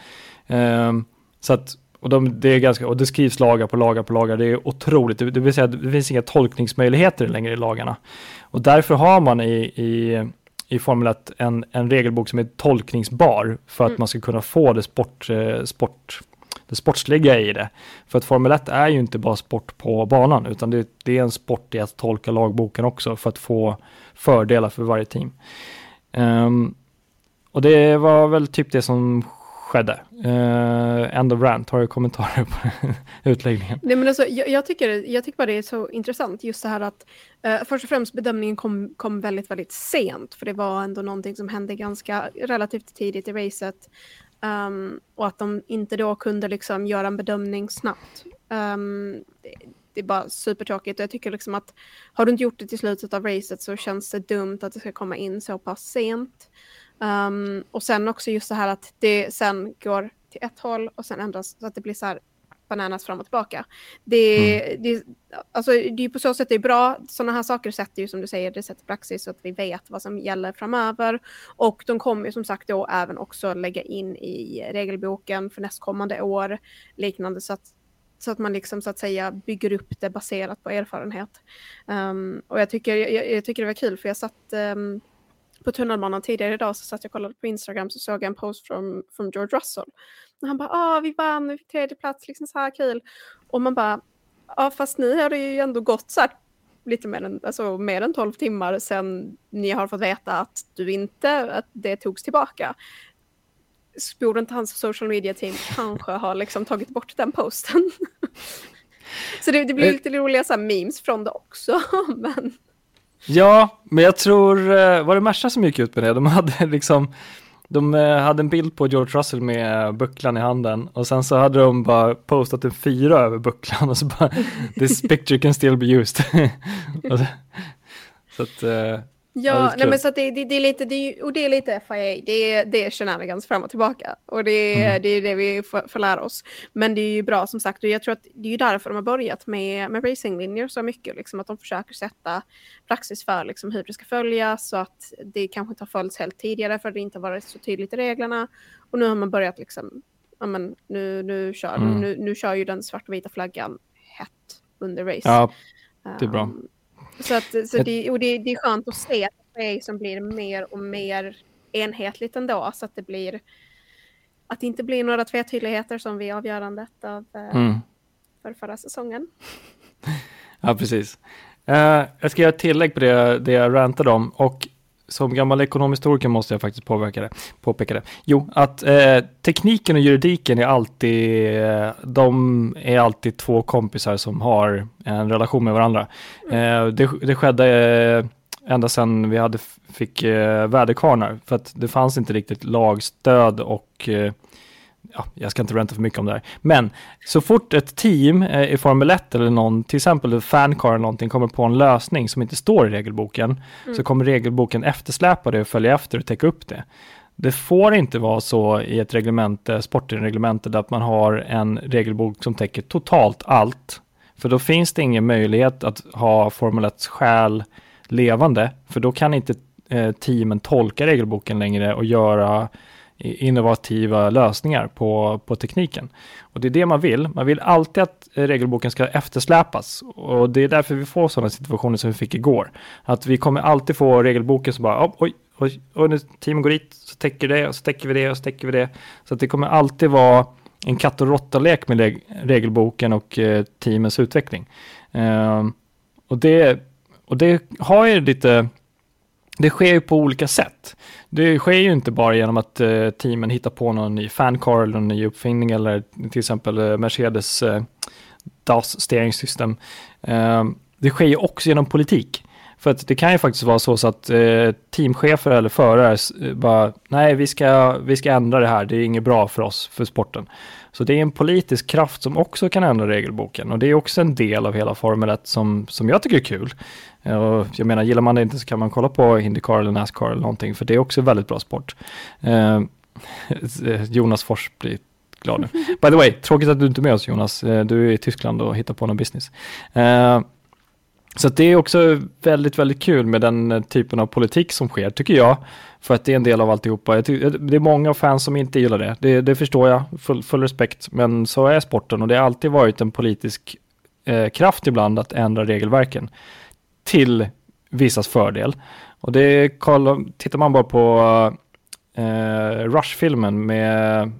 Um, så att och, de, det är ganska, och det skrivs lagar på lagar på lagar. Det är otroligt. Det, det vill säga det finns inga tolkningsmöjligheter längre i lagarna. Och därför har man i, i, i Formel 1 en, en regelbok som är tolkningsbar för att mm. man ska kunna få det sport, eh, sport det sportsliga i det. För att Formel 1 är ju inte bara sport på banan, utan det, det är en sport i att tolka lagboken också för att få fördelar för varje team. Um, och det var väl typ det som skedde. Uh, end of rant, har du kommentarer på utläggningen? Nej, men alltså, jag, jag, tycker, jag tycker bara det är så intressant just det här att uh, först och främst bedömningen kom, kom väldigt, väldigt sent för det var ändå någonting som hände ganska relativt tidigt i racet um, och att de inte då kunde liksom göra en bedömning snabbt. Um, det, det är bara supertråkigt och jag tycker liksom att har du inte gjort det till slutet av racet så känns det dumt att det ska komma in så pass sent. Um, och sen också just det här att det sen går till ett håll och sen ändras så att det blir så här bananas fram och tillbaka. Det, mm. det, alltså, det är på så sätt det är bra. Sådana här saker sätter ju som du säger, det sätter praxis så att vi vet vad som gäller framöver. Och de kommer ju som sagt då även också lägga in i regelboken för nästkommande år liknande så att så att man liksom så att säga bygger upp det baserat på erfarenhet. Um, och jag tycker, jag, jag, tycker det var kul för jag satt um, på tunnelbanan tidigare idag så satt jag och kollade på Instagram så såg jag en post från, från George Russell. Och han bara, ah vi vann, vi fick tredje plats, liksom så här kul. Och man bara, ja fast ni har ju ändå gått så här lite mer än, alltså, mer än 12 timmar sedan ni har fått veta att du inte, att det togs tillbaka. Borde inte hans social media team kanske ha liksom tagit bort den posten? så det, det blir eh. lite roliga så memes från det också. men... Ja, men jag tror, eh, var det Merca som gick ut med det? De hade liksom, de eh, hade en bild på George Russell med bucklan i handen och sen så hade de bara postat en fyra över bucklan och så bara this picture can still be used. så att, eh, Ja, nej, men så det, det, det, är lite, det, och det är lite FIA, det är, det är shenanigans fram och tillbaka. Och det, mm. det är det vi får, får lära oss. Men det är ju bra som sagt, och jag tror att det är ju därför de har börjat med, med racinglinjer så mycket, liksom, att de försöker sätta praxis för liksom, hur det ska följas, så att det kanske inte har följts helt tidigare för det inte har varit så tydligt i reglerna. Och nu har man börjat liksom, ja men nu, nu, kör, mm. nu, nu kör ju den svarta och vita flaggan hett under race. Ja, det är bra. Um, så, att, så det, och det, det är skönt att se att det som blir mer och mer enhetligt ändå. Så att det blir att det inte blir några tvetydigheter som vid avgörandet av eh, mm. för förra säsongen. Ja, precis. Uh, jag ska göra ett tillägg på det, det jag rantade om och som gammal ekonomhistoriker måste jag faktiskt påverka det, påpeka det. Jo, att eh, tekniken och juridiken är alltid, eh, de är alltid två kompisar som har en relation med varandra. Eh, det, det skedde eh, ända sedan vi hade, fick eh, väderkvarnar, för att det fanns inte riktigt lagstöd och eh, ja, jag ska inte ränta för mycket om det här. Men så fort ett team eh, i Formel 1 eller någon, till exempel Fancar eller någonting, kommer på en lösning som inte står i regelboken, mm. så kommer regelboken eftersläpa det och följa efter och täcka upp det. Det får inte vara så i ett reglemente, sportreglemente, att man har en regelbok som täcker totalt allt. För då finns det ingen möjlighet att ha Formel 1 själ levande, för då kan inte eh, teamen tolka regelboken längre och göra innovativa lösningar på, på tekniken. Och det är det man vill. Man vill alltid att regelboken ska eftersläpas och det är därför vi får sådana situationer som vi fick igår. Att vi kommer alltid få regelboken som bara oj, oj, oj, nu teamen går dit så täcker det och så täcker vi det och så täcker vi det. Så att det kommer alltid vara en katt och råtta-lek med regelboken och eh, teamens utveckling. Eh, och, det, och det har ju lite det sker ju på olika sätt. Det sker ju inte bara genom att eh, teamen hittar på någon ny fancar eller någon ny uppfinning eller till exempel eh, Mercedes eh, DAS steringssystem. Eh, det sker ju också genom politik. För att det kan ju faktiskt vara så, så att eh, teamchefer eller förare eh, bara, nej vi ska, vi ska ändra det här, det är inget bra för oss, för sporten. Så det är en politisk kraft som också kan ändra regelboken och det är också en del av hela Formel 1 som, som jag tycker är kul. Och jag menar, gillar man det inte så kan man kolla på Indycar eller Nascar eller någonting, för det är också väldigt bra sport. Eh, Jonas Fors blir glad nu. By the way, tråkigt att du inte är med oss Jonas, eh, du är i Tyskland och hittar på någon business. Eh, så det är också väldigt, väldigt kul med den eh, typen av politik som sker, tycker jag. För att det är en del av alltihopa. det är många fans som inte gillar det. Det, det förstår jag, full, full, respekt. Men så är sporten och det har alltid varit en politisk eh, kraft ibland att ändra regelverken till vissas fördel. Och det tittar man bara på eh, Rush-filmen med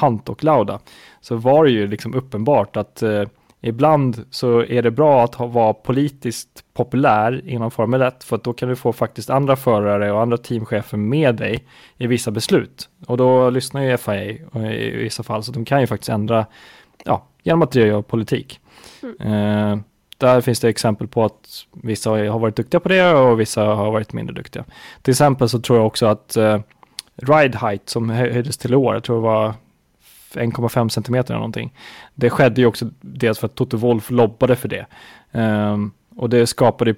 Hunt och Lauda så var det ju liksom uppenbart att eh, ibland så är det bra att ha, vara politiskt populär inom Formel 1 för att då kan du få faktiskt andra förare och andra teamchefer med dig i vissa beslut. Och då lyssnar ju FIA i vissa fall så de kan ju faktiskt ändra ja, genom att driva politik. Mm. Eh, där finns det exempel på att vissa har varit duktiga på det och vissa har varit mindre duktiga. Till exempel så tror jag också att eh, ride height som höjdes till år, jag tror det var 1,5 cm eller någonting. Det skedde ju också dels för att Toto Wolf lobbade för det. Um, och det skapade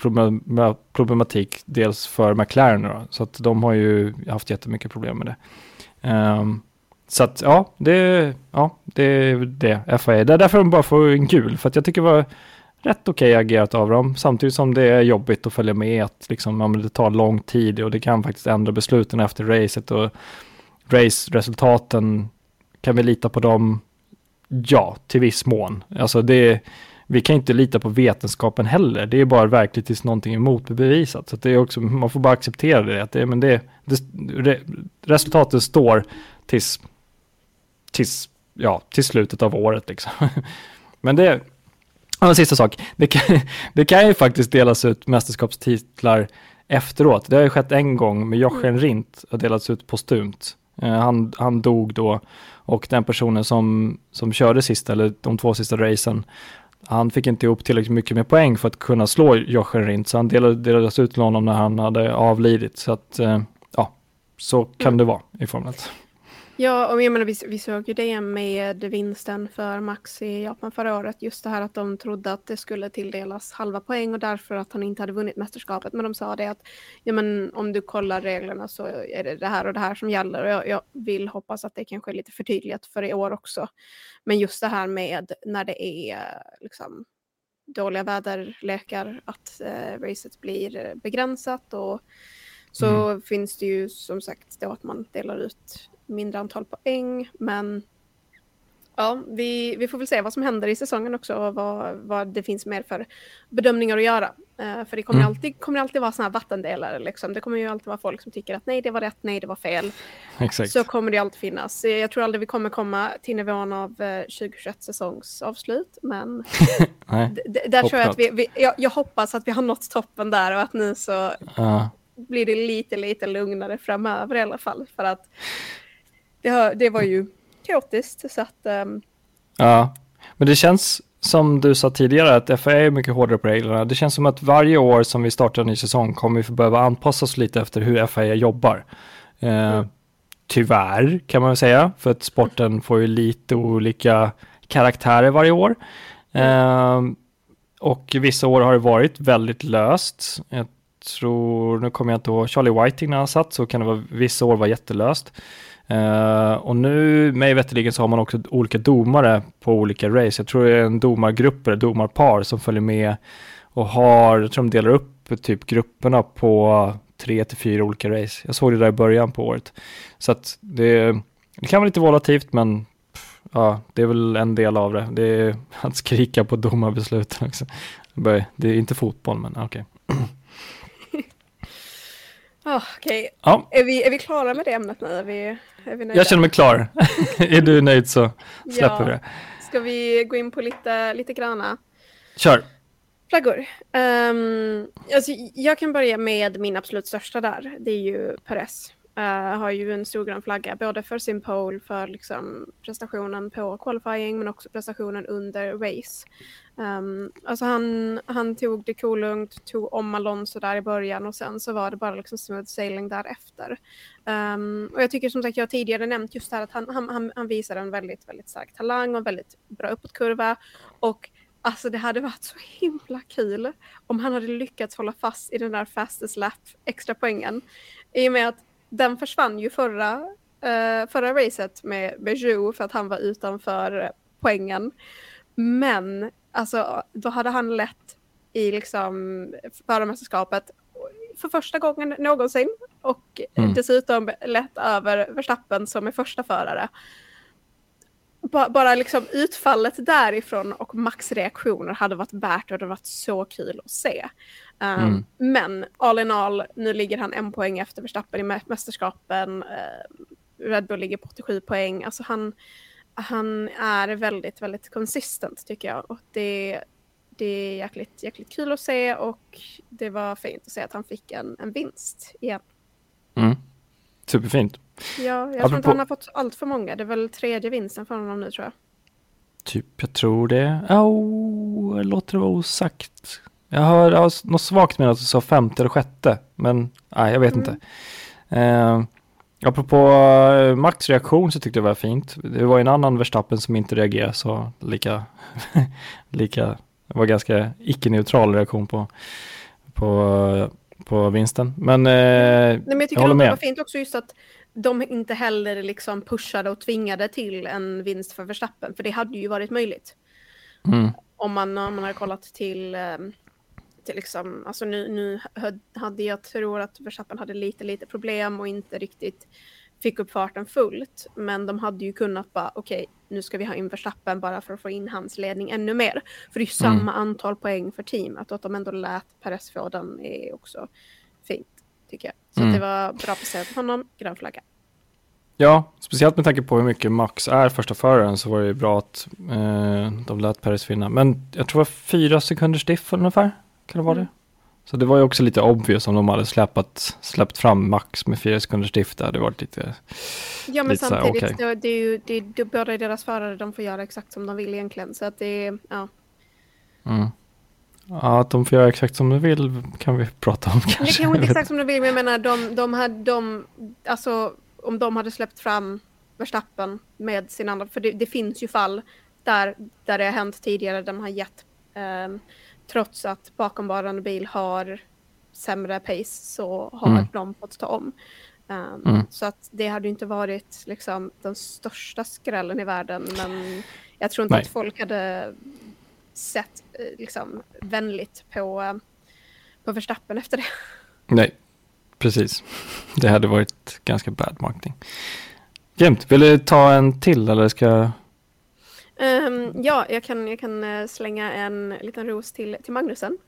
problematik dels för McLaren då, så att de har ju haft jättemycket problem med det. Um, så att ja, det, ja, det är det FIA. Det är därför de bara får en gul, för att jag tycker det var rätt okej okay agerat av dem, samtidigt som det är jobbigt att följa med, att liksom, ja, det tar lång tid och det kan faktiskt ändra besluten efter racet och race-resultaten, kan vi lita på dem? Ja, till viss mån. Alltså det, vi kan inte lita på vetenskapen heller, det är bara verkligt tills någonting är motbevisat. Så det är också, man får bara acceptera det, att det, men det, det resultatet står tills, tills, ja, till slutet av året liksom. Men det, en sista sak. Det kan, det kan ju faktiskt delas ut mästerskapstitlar efteråt. Det har ju skett en gång med Jochen mm. Rindt har delats ut postumt. Uh, han, han dog då och den personen som, som körde sista, eller de två sista racen, han fick inte ihop tillräckligt mycket med poäng för att kunna slå Jochen Rindt, så han delade, delades ut till honom när han hade avlidit. Så att, uh, ja, så kan mm. det vara i Formel 1. Ja, och jag menar, vi, vi såg ju det med vinsten för Max i Japan förra året. Just det här att de trodde att det skulle tilldelas halva poäng och därför att han inte hade vunnit mästerskapet. Men de sa det att ja, men om du kollar reglerna så är det det här och det här som gäller. Och jag, jag vill hoppas att det kanske är lite förtydligat för i år också. Men just det här med när det är liksom, dåliga väderlekar, att eh, racet blir begränsat och så mm. finns det ju som sagt då att man delar ut mindre antal poäng. Men ja, vi, vi får väl se vad som händer i säsongen också och vad, vad det finns mer för bedömningar att göra. Uh, för det kommer, mm. alltid, kommer alltid vara sådana här vattendelare. Liksom. Det kommer ju alltid vara folk som tycker att nej, det var rätt, nej, det var fel. Exakt. Så kommer det alltid finnas. Jag tror aldrig vi kommer komma till nivån av uh, eh, 2021 säsongs avslut, men där tror jag att vi, vi jag, jag, hoppas att vi har nått toppen där och att nu så uh. blir det lite, lite lugnare framöver i alla fall. För att det, det var ju kaotiskt så att... Um... Ja, men det känns som du sa tidigare att FA är mycket hårdare på reglerna. Det känns som att varje år som vi startar en ny säsong kommer vi behöva anpassa oss lite efter hur FA jobbar. Eh, mm. Tyvärr kan man säga, för att sporten får ju lite olika karaktärer varje år. Eh, och vissa år har det varit väldigt löst. Jag tror, nu kommer jag inte ihåg, Charlie Whiting när han satt så kan det vara, vissa år var jättelöst. Uh, och nu, mig veterligen så har man också olika domare på olika race. Jag tror det är en domargrupp eller domarpar som följer med och har, jag tror de delar upp typ grupperna på tre till fyra olika race. Jag såg det där i början på året. Så att det, det kan vara lite volatilt men ja, det är väl en del av det. Det är att skrika på domarbesluten också. Det är inte fotboll men okej. Okay. Oh, Okej, okay. ja. är, vi, är vi klara med det ämnet nu? Är vi, är vi jag känner mig klar. är du nöjd så släpper ja. vi det. Ska vi gå in på lite, lite gröna? Kör. Flaggor. Um, alltså, jag kan börja med min absolut största där. Det är ju Perez. Uh, har ju en stor grön flagga både för sin pole, för liksom prestationen på qualifying men också prestationen under race. Um, alltså han, han tog det kolugnt, tog om Alonso där i början och sen så var det bara liksom smooth sailing därefter. Um, och jag tycker som sagt, jag har tidigare nämnt just det här att han, han, han, han visar en väldigt, väldigt stark talang och en väldigt bra uppåtkurva. Och alltså det hade varit så himla kul om han hade lyckats hålla fast i den där fastest lap extra poängen. I och med att den försvann ju förra, uh, förra racet med, med för att han var utanför poängen. Men alltså, då hade han lett i liksom förarmästerskapet för första gången någonsin och mm. dessutom lett över Verstappen som är första förare. Bara liksom utfallet därifrån och Max reaktioner hade varit värt och det hade varit så kul att se. Um, mm. Men all in all, nu ligger han en poäng efter Verstappen i mästerskapen. Uh, Red Bull ligger på 87 poäng. Alltså han, han är väldigt, väldigt konsistent tycker jag. Och det, det är jäkligt, jäkligt kul att se och det var fint att se att han fick en, en vinst igen. Mm. Superfint. Ja, jag Apropå... tror inte han har fått allt för många. Det är väl tredje vinsten för honom nu tror jag. Typ, jag tror det. Oh, låter det vara osagt. Jag hör jag har något svagt med att du sa femte eller sjätte, men nej, jag vet mm. inte. Eh, apropå eh, Max reaktion så tyckte jag det var fint. Det var en annan Verstappen som inte reagerade så lika, lika, det var ganska icke-neutral reaktion på, på, på vinsten. Men, eh, Nej, men jag tycker jag håller med. det var fint också just att de inte heller liksom pushade och tvingade till en vinst för Verstappen, för det hade ju varit möjligt. Mm. Om, man, om man hade kollat till, ehm, till liksom, alltså nu, nu hade jag tror att Verstappen hade lite, lite problem och inte riktigt fick upp farten fullt. Men de hade ju kunnat bara, okej, okay, nu ska vi ha in Verstappen bara för att få in hans ledning ännu mer. För det är ju mm. samma antal poäng för teamet och att de ändå lät Perez få den är också fint tycker jag. Så mm. det var bra placerat för honom, grön flagga. Ja, speciellt med tanke på hur mycket Max är första föraren så var det ju bra att eh, de lät Paris vinna. Men jag tror det var fyra sekunders diff ungefär. Kan det vara mm. det? Så det var ju också lite obvious om de hade släppt, släppt fram Max med fyra sekunders där. Det var lite Ja, men lite samtidigt, här, okay. det, det, är ju det, det, båda deras förare, de får göra exakt som de vill egentligen. Så att det är, ja. Mm. Ja, att de får göra exakt som de vill kan vi prata om kanske. Det kanske inte exakt som de vill, men jag menar de, de hade, de, alltså om de hade släppt fram Verstappen med sin andra, för det, det, finns ju fall där, där det har hänt tidigare, de har gett, eh, trots att bakomvarande bil har sämre pace så har mm. de fått ta om. Um, mm. Så att det hade inte varit liksom den största skrällen i världen, men jag tror inte Nej. att folk hade sett eh, liksom, vänligt på, på Verstappen efter det. Nej, precis. Det hade varit ganska bad marketing. Grymt. Vill du ta en till eller ska Um, ja, jag kan, jag kan eh, slänga en liten ros till, till Magnusen.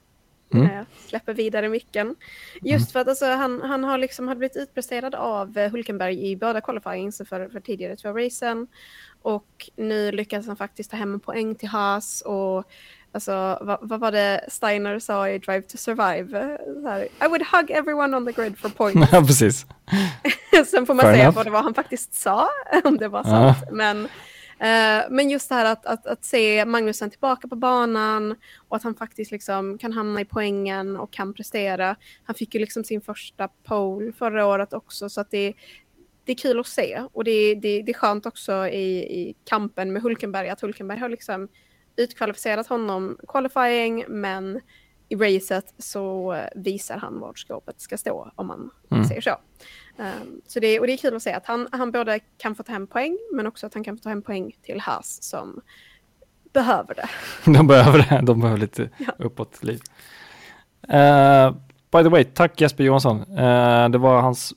Mm. Jag släpper vidare micken. Just mm. för att alltså, han, han har liksom hade blivit utpresterad av Hulkenberg i båda qualifyings för, för tidigare två racen. Och nu lyckas han faktiskt ta hem en poäng till Haas och Alltså, vad, vad, var det Steiner sa i Drive to Survive? Här, I would hug everyone on the grid for points. Ja, precis. Sen får man Fair säga enough. vad det var han faktiskt sa, om det var sant. Ja. Men, uh, men just det här att, att, att se Magnusen tillbaka på banan och att han faktiskt liksom kan hamna i poängen och kan prestera. Han fick ju liksom sin första pole förra året också, så att det, det är kul att se. Och det, det, det är skönt också i, i kampen med Hulkenberg, att Hulkenberg har liksom utkvalificerat honom qualifying, men i racet så visar han var skåpet ska stå, om man mm. säger så. Um, så det, och det är kul att se att han, han både kan få ta hem poäng, men också att han kan få ta hem poäng till Haas som behöver det. De behöver det, de behöver lite ja. uppåt liv. Uh, by the way, tack Jesper Johansson. Uh, det var hans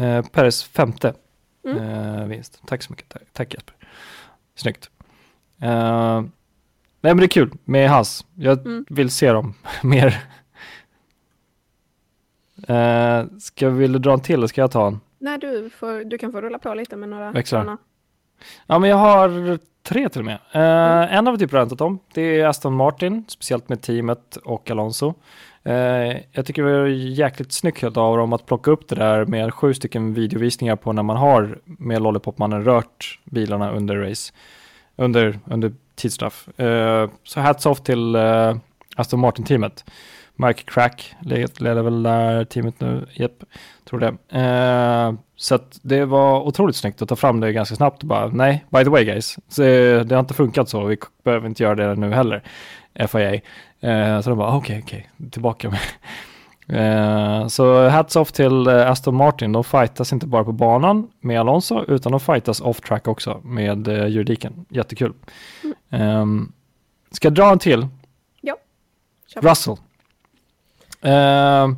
uh, Peres femte mm. uh, vinst. Tack så mycket. Tack, tack Jesper. Snyggt. Nej men det är kul med Haas. Jag mm. vill se dem mer. Uh, ska, vill du dra en till eller ska jag ta en? Nej, du, får, du kan få rulla på lite med några Växlar. Ja, men jag har tre till och med. Uh, mm. En har vi typ räntat om. Det är Aston Martin, speciellt med teamet och Alonso. Uh, jag tycker det var jäkligt snyggt av dem att plocka upp det där med sju stycken videovisningar på när man har med Lollipopmannen rört bilarna under race. Under, under tidsstraff. Uh, så hats off till Aston Martin-teamet. Mike Crack leder väl där teamet nu, Japp, tror det. Uh, så att det var otroligt snyggt att ta fram det ganska snabbt och bara, nej, by the way guys, så det har inte funkat så, vi behöver inte göra det nu heller, FIA. Uh, så de bara, okej, okay, okej, okay, tillbaka med Eh, så hats off till eh, Aston Martin. De fightas inte bara på banan med Alonso utan de fightas off track också med uh, juridiken. Jättekul. Mm. Um, ska jag dra en till? Ja. Russell. Uh,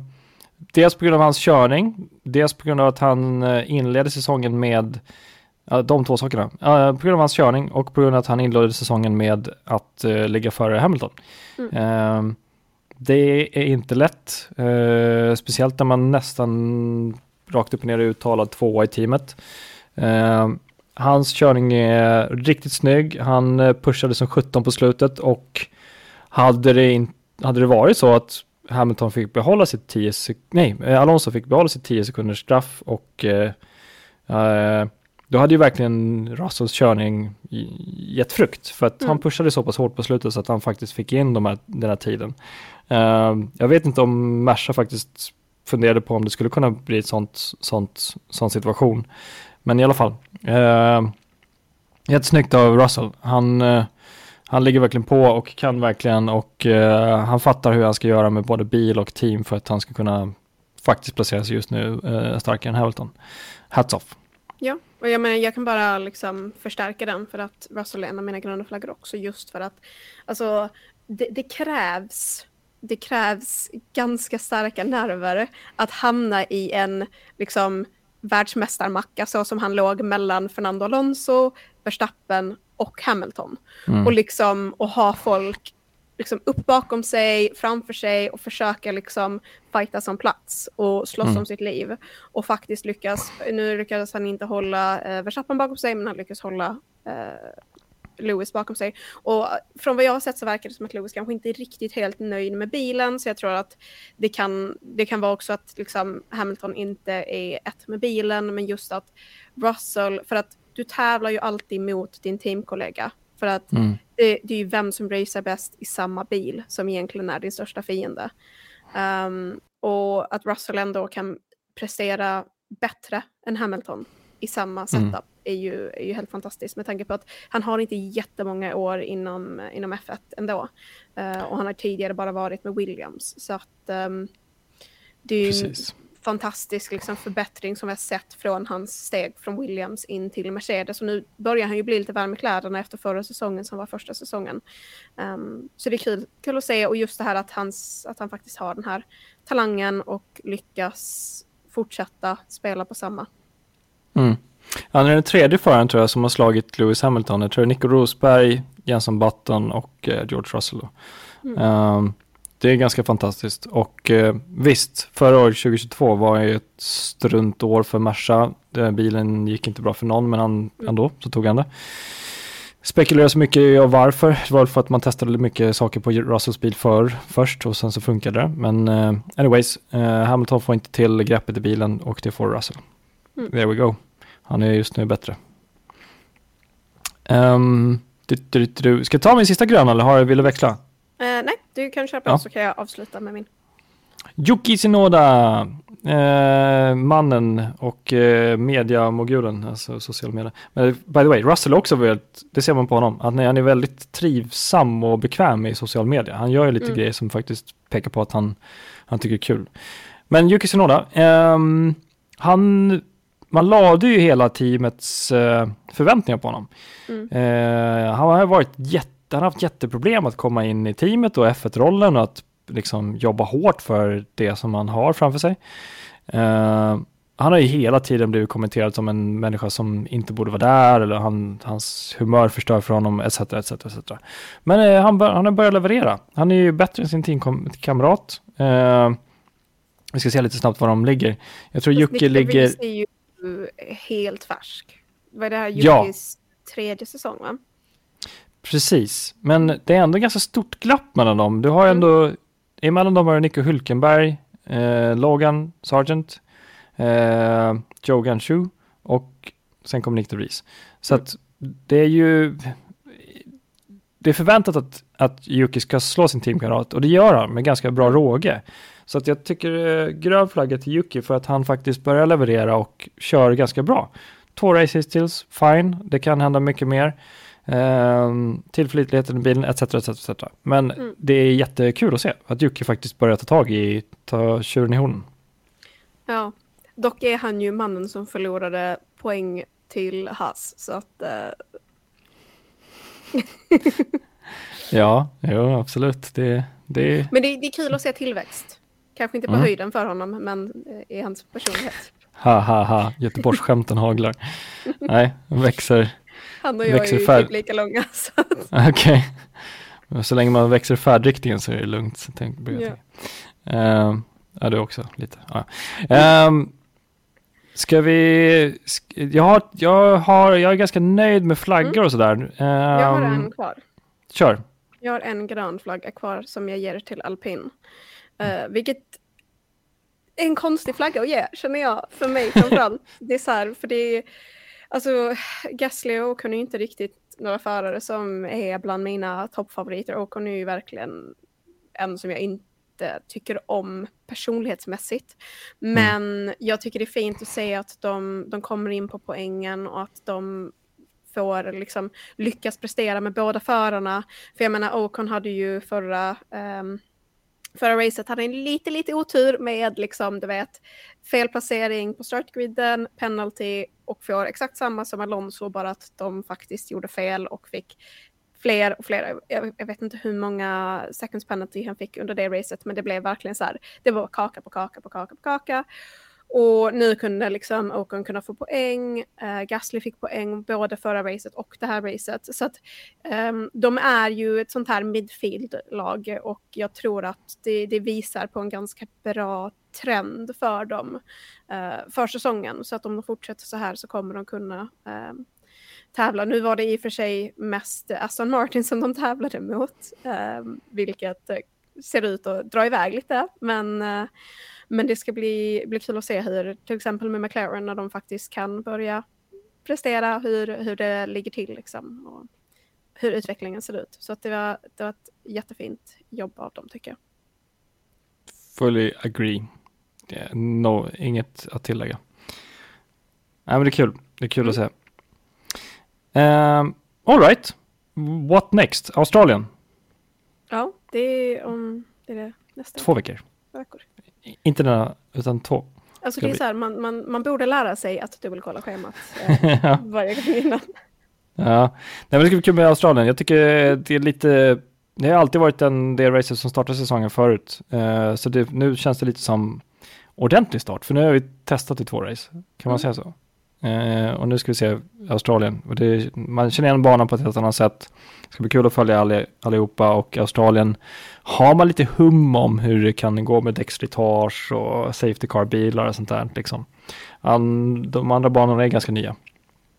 dels på grund av hans körning, dels på grund av att han inledde säsongen med de två sakerna. Uh, på grund av hans körning och på grund av att han inledde säsongen med att uh, ligga före Hamilton. Mm. Det är inte lätt, eh, speciellt när man nästan rakt upp och ner är uttalad tvåa i teamet. Hans körning är riktigt snygg. Han pushade som 17 på slutet och hade det, in, hade det varit så att Hamilton fick behålla sitt 10 nej, Alonso fick behålla sitt 10 sekunders straff och uh, då hade ju verkligen Russells körning gett frukt för att mm. han pushade så pass hårt på slutet så att han faktiskt fick in de här, den här tiden. Uh, jag vet inte om Merca faktiskt funderade på om det skulle kunna bli ett sånt, sånt, sån situation. Men i alla fall. Uh, jättesnyggt av Russell. Han, uh, han ligger verkligen på och kan verkligen och uh, han fattar hur han ska göra med både bil och team för att han ska kunna faktiskt placera sig just nu uh, starkare än Hamilton. Hats off. Ja, och jag menar jag kan bara liksom förstärka den för att Russell är en av mina gröna flaggor också just för att alltså det, det krävs det krävs ganska starka nerver att hamna i en liksom världsmästarmacka så som han låg mellan Fernando Alonso, Verstappen och Hamilton. Mm. Och liksom och ha folk liksom upp bakom sig, framför sig och försöka liksom fighta som plats och slåss mm. om sitt liv. Och faktiskt lyckas, nu lyckades han inte hålla eh, Verstappen bakom sig men han lyckas hålla eh, Lewis bakom sig. Och från vad jag har sett så verkar det som att Lewis kanske inte är riktigt helt nöjd med bilen. Så jag tror att det kan, det kan vara också att liksom Hamilton inte är ett med bilen. Men just att Russell, för att du tävlar ju alltid mot din teamkollega. För att mm. det, det, är ju vem som racear bäst i samma bil som egentligen är din största fiende. Um, och att Russell ändå kan prestera bättre än Hamilton i samma mm. setup mm. är, ju, är ju helt fantastiskt med tanke på att han har inte jättemånga år inom, inom F1 ändå. Uh, och han har tidigare bara varit med Williams. Så att um, det är ju fantastisk liksom, förbättring som vi har sett från hans steg från Williams in till Mercedes. Och nu börjar han ju bli lite varm i kläderna efter förra säsongen som var första säsongen. Um, så det är kul, kul att se och just det här att, hans, att han faktiskt har den här talangen och lyckas fortsätta spela på samma Mm. Han är den tredje föraren tror jag som har slagit Lewis Hamilton. Jag tror Nico Rosberg, Jenson Button och eh, George Russell. Mm. Um, det är ganska fantastiskt och eh, visst, förra året 2022 var ju ett strunt år för Merca. Bilen gick inte bra för någon men han, ändå så tog han det. Spekuleras mycket av varför. Det var för att man testade mycket saker på Russells bil för, först och sen så funkade det. Men uh, anyways, uh, Hamilton får inte till greppet i bilen och det får Russell. Mm. There we go. Han är just nu bättre. Um, du, du, du, Ska jag ta min sista gröna eller har, vill du växla? Uh, nej, du kan köra på ja. så kan jag avsluta med min. Yuki Sinoda, eh, mannen och eh, mediamogulen, alltså social media. Men by the way, Russell också väldigt, det ser man på honom, att han är väldigt trivsam och bekväm i social media. Han gör ju lite mm. grejer som faktiskt pekar på att han, han tycker är kul. Men Yuki Sinoda, eh, han man lade ju hela teamets eh, förväntningar på honom. Mm. Eh, han har varit jätte, han har haft jätteproblem att komma in i teamet och F1-rollen och att liksom jobba hårt för det som han har framför sig. Eh, han har ju hela tiden blivit kommenterad som en människa som inte borde vara där eller han, hans humör förstör för honom etc. etc, etc. Men eh, han, han har börjat leverera. Han är ju bättre än sin teamkamrat. Eh, vi ska se lite snabbt var de ligger. Jag tror Jocke ligger helt färsk. Var det här Jukis ja. tredje säsong va? Precis, men det är ändå ganska stort glapp mellan dem. Du har mm. ändå, emellan dem har du Nico Hulkenberg, eh, Logan Sargent, eh, Joe Ganshu och sen kommer Nick DeVries. Så mm. att det är ju, det är förväntat att, att Yuki ska slå sin teamkamrat och det gör han med ganska bra råge. Så att jag tycker eh, grön flagga till Yuki för att han faktiskt börjar leverera och kör ganska bra. Två race tills, fine, det kan hända mycket mer. Um, tillförlitligheten i bilen etc. etc, etc. Men mm. det är jättekul att se att Yuki faktiskt börjar ta tag i, ta tjuren i hornen. Ja, dock är han ju mannen som förlorade poäng till Haas så att uh... ja, jo, absolut. Det, det... Men det, det, är kul att se tillväxt. Kanske inte på mm. höjden för honom, men i hans personlighet. Ha, ha, ha. Göteborgsskämten haglar. Nej, växer. Han och jag är ju färd... typ lika långa. Okej. Okay. Så länge man växer färdriktningen så är det lugnt. Så tänk, yeah. uh, ja, du också lite. Ja. Um, Ska vi... Jag, har, jag, har, jag är ganska nöjd med flaggor mm. och sådär. Um, jag har en ehm, kvar. Kör. Jag har en grön flagga kvar som jag ger till alpin. Uh, vilket är en konstig flagga att ge, känner jag, för mig framförallt. det är så här, för det är... Alltså, Gasly och Ocon är inte riktigt några förare som är bland mina toppfavoriter. Ocon är ju verkligen en som jag inte tycker om personlighetsmässigt. Mm. Men mm. jag tycker det är fint att se att de, de kommer in på poängen och att de får liksom lyckas prestera med båda förarna. För jag menar, Ocon hade ju förra um, förra racet hade en lite, lite otur med liksom, du vet, felplacering på startgriden, penalty och får exakt samma som Alonso, bara att de faktiskt gjorde fel och fick fler och fler. Jag, jag, vet inte hur många seconds penalty han fick under det racet, men det blev verkligen så här. Det var kaka på kaka på kaka på kaka. Och nu kunde liksom Ocon kunna få poäng. eh, Gasly fick poäng både förra racet och det här racet. Så att um, de är ju ett sånt här midfield-lag och jag tror att det, det, visar på en ganska bra trend för dem eh, för säsongen. Så att om de fortsätter så här så kommer de kunna ehm, tävla. Nu var det i och för sig mest Aston Martin som de tävlade mot, ehm, vilket eh, ser ut att dra iväg lite. Men eh, men det ska bli, bli kul att se hur, till exempel med McLaren, när de faktiskt kan börja prestera, hur, hur det ligger till liksom, och hur utvecklingen ser ut. Så att det, var, det var ett jättefint jobb av dem tycker jag. Fully agree. Yeah, no, inget att tillägga. Nej, men det är kul. Det är kul mm. att se. Um, all right. What next? Australien? Ja, det är om det är det nästa Två veckor. veckor. Inte denna, utan två. Alltså det är så här, man, man, man borde lära sig att dubbelkolla schemat eh, varje gång innan. Ja, Nej, men det ska bli kul med Australien. Jag tycker det är lite, det har alltid varit en det racet som startar säsongen förut. Eh, så det, nu känns det lite som ordentlig start, för nu har vi testat i två race. Kan man mm. säga så? Eh, och nu ska vi se Australien. Det, man känner igen banan på ett helt annat sätt. Det ska bli kul att följa all, allihopa och Australien har man lite hum om hur det kan gå med däckslitage och safety car-bilar och sånt där. Liksom. Um, de andra banorna är ganska nya.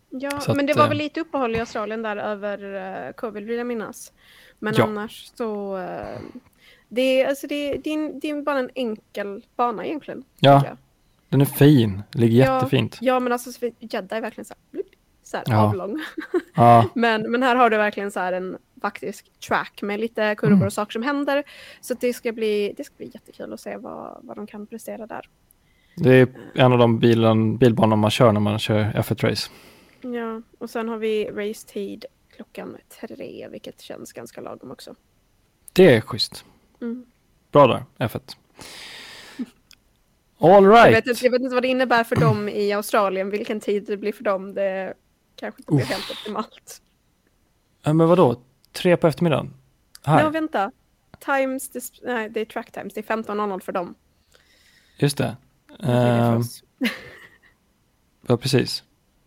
Ja, så men det var väl eh, lite uppehåll i Australien där över uh, covid vill jag minnas. Men ja. annars så... Uh, det, alltså det, det, är, det är bara en enkel bana egentligen. Ja, den är fin. Ligger ja, jättefint. Ja, men alltså Jedda är verkligen så här, så här ja. avlång. Ja. men, men här har du verkligen så här en faktisk track med lite kurvor mm. och saker som händer. Så det ska bli, det ska bli jättekul att se vad, vad de kan prestera där. Det är en av de bilen, bilbanor man kör när man kör F1-race. Ja, och sen har vi race-tid klockan tre, vilket känns ganska lagom också. Det är schysst. Mm. Bra där, F1. All right. Jag vet, inte, jag vet inte vad det innebär för dem i Australien, vilken tid det blir för dem. Det kanske inte blir helt optimalt. Ja, men vadå? Tre på eftermiddagen? Här? Nej, vänta. Times, nej, det är track times. Det är 15.00 för dem. Just det. Uh, ja, precis.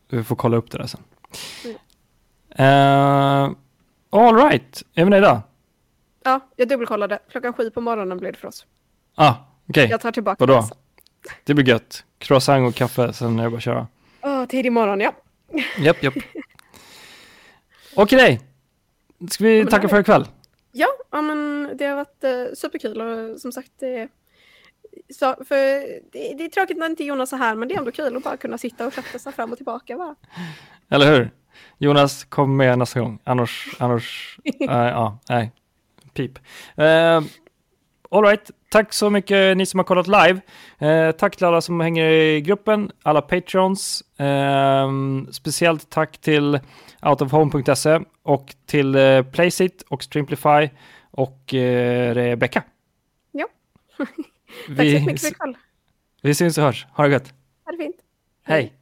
Vi får kolla upp det där sen. Mm. Uh, all right. Är vi nöjda? Ja, jag dubbelkollade. Klockan sju på morgonen blir det för oss. Ah, okej. Okay. Jag tar tillbaka Vadå? det. Det blir gött. Croissant och kaffe, sen är det bara att köra. Oh, tidig morgon, ja. Japp, japp. Okej. Ska vi ja, tacka för ikväll? Ja, ja, men det har varit uh, superkul och som sagt det, så, för det, det, är tråkigt när inte Jonas är här men det är ändå kul att bara kunna sitta och chatta sig fram och tillbaka bara. Eller hur? Jonas, kom med nästa gång. Annars, annars, uh, ja, nej, pip. Uh, All right. Tack så mycket ni som har kollat live. Eh, tack till alla som hänger i gruppen, alla patrons. Eh, speciellt tack till outofhome.se och till eh, Playsit och Streamplify och eh, Rebecka. Ja. tack så mycket för ikväll. Vi syns och hörs. Ha det gött. Ha det fint. Hej.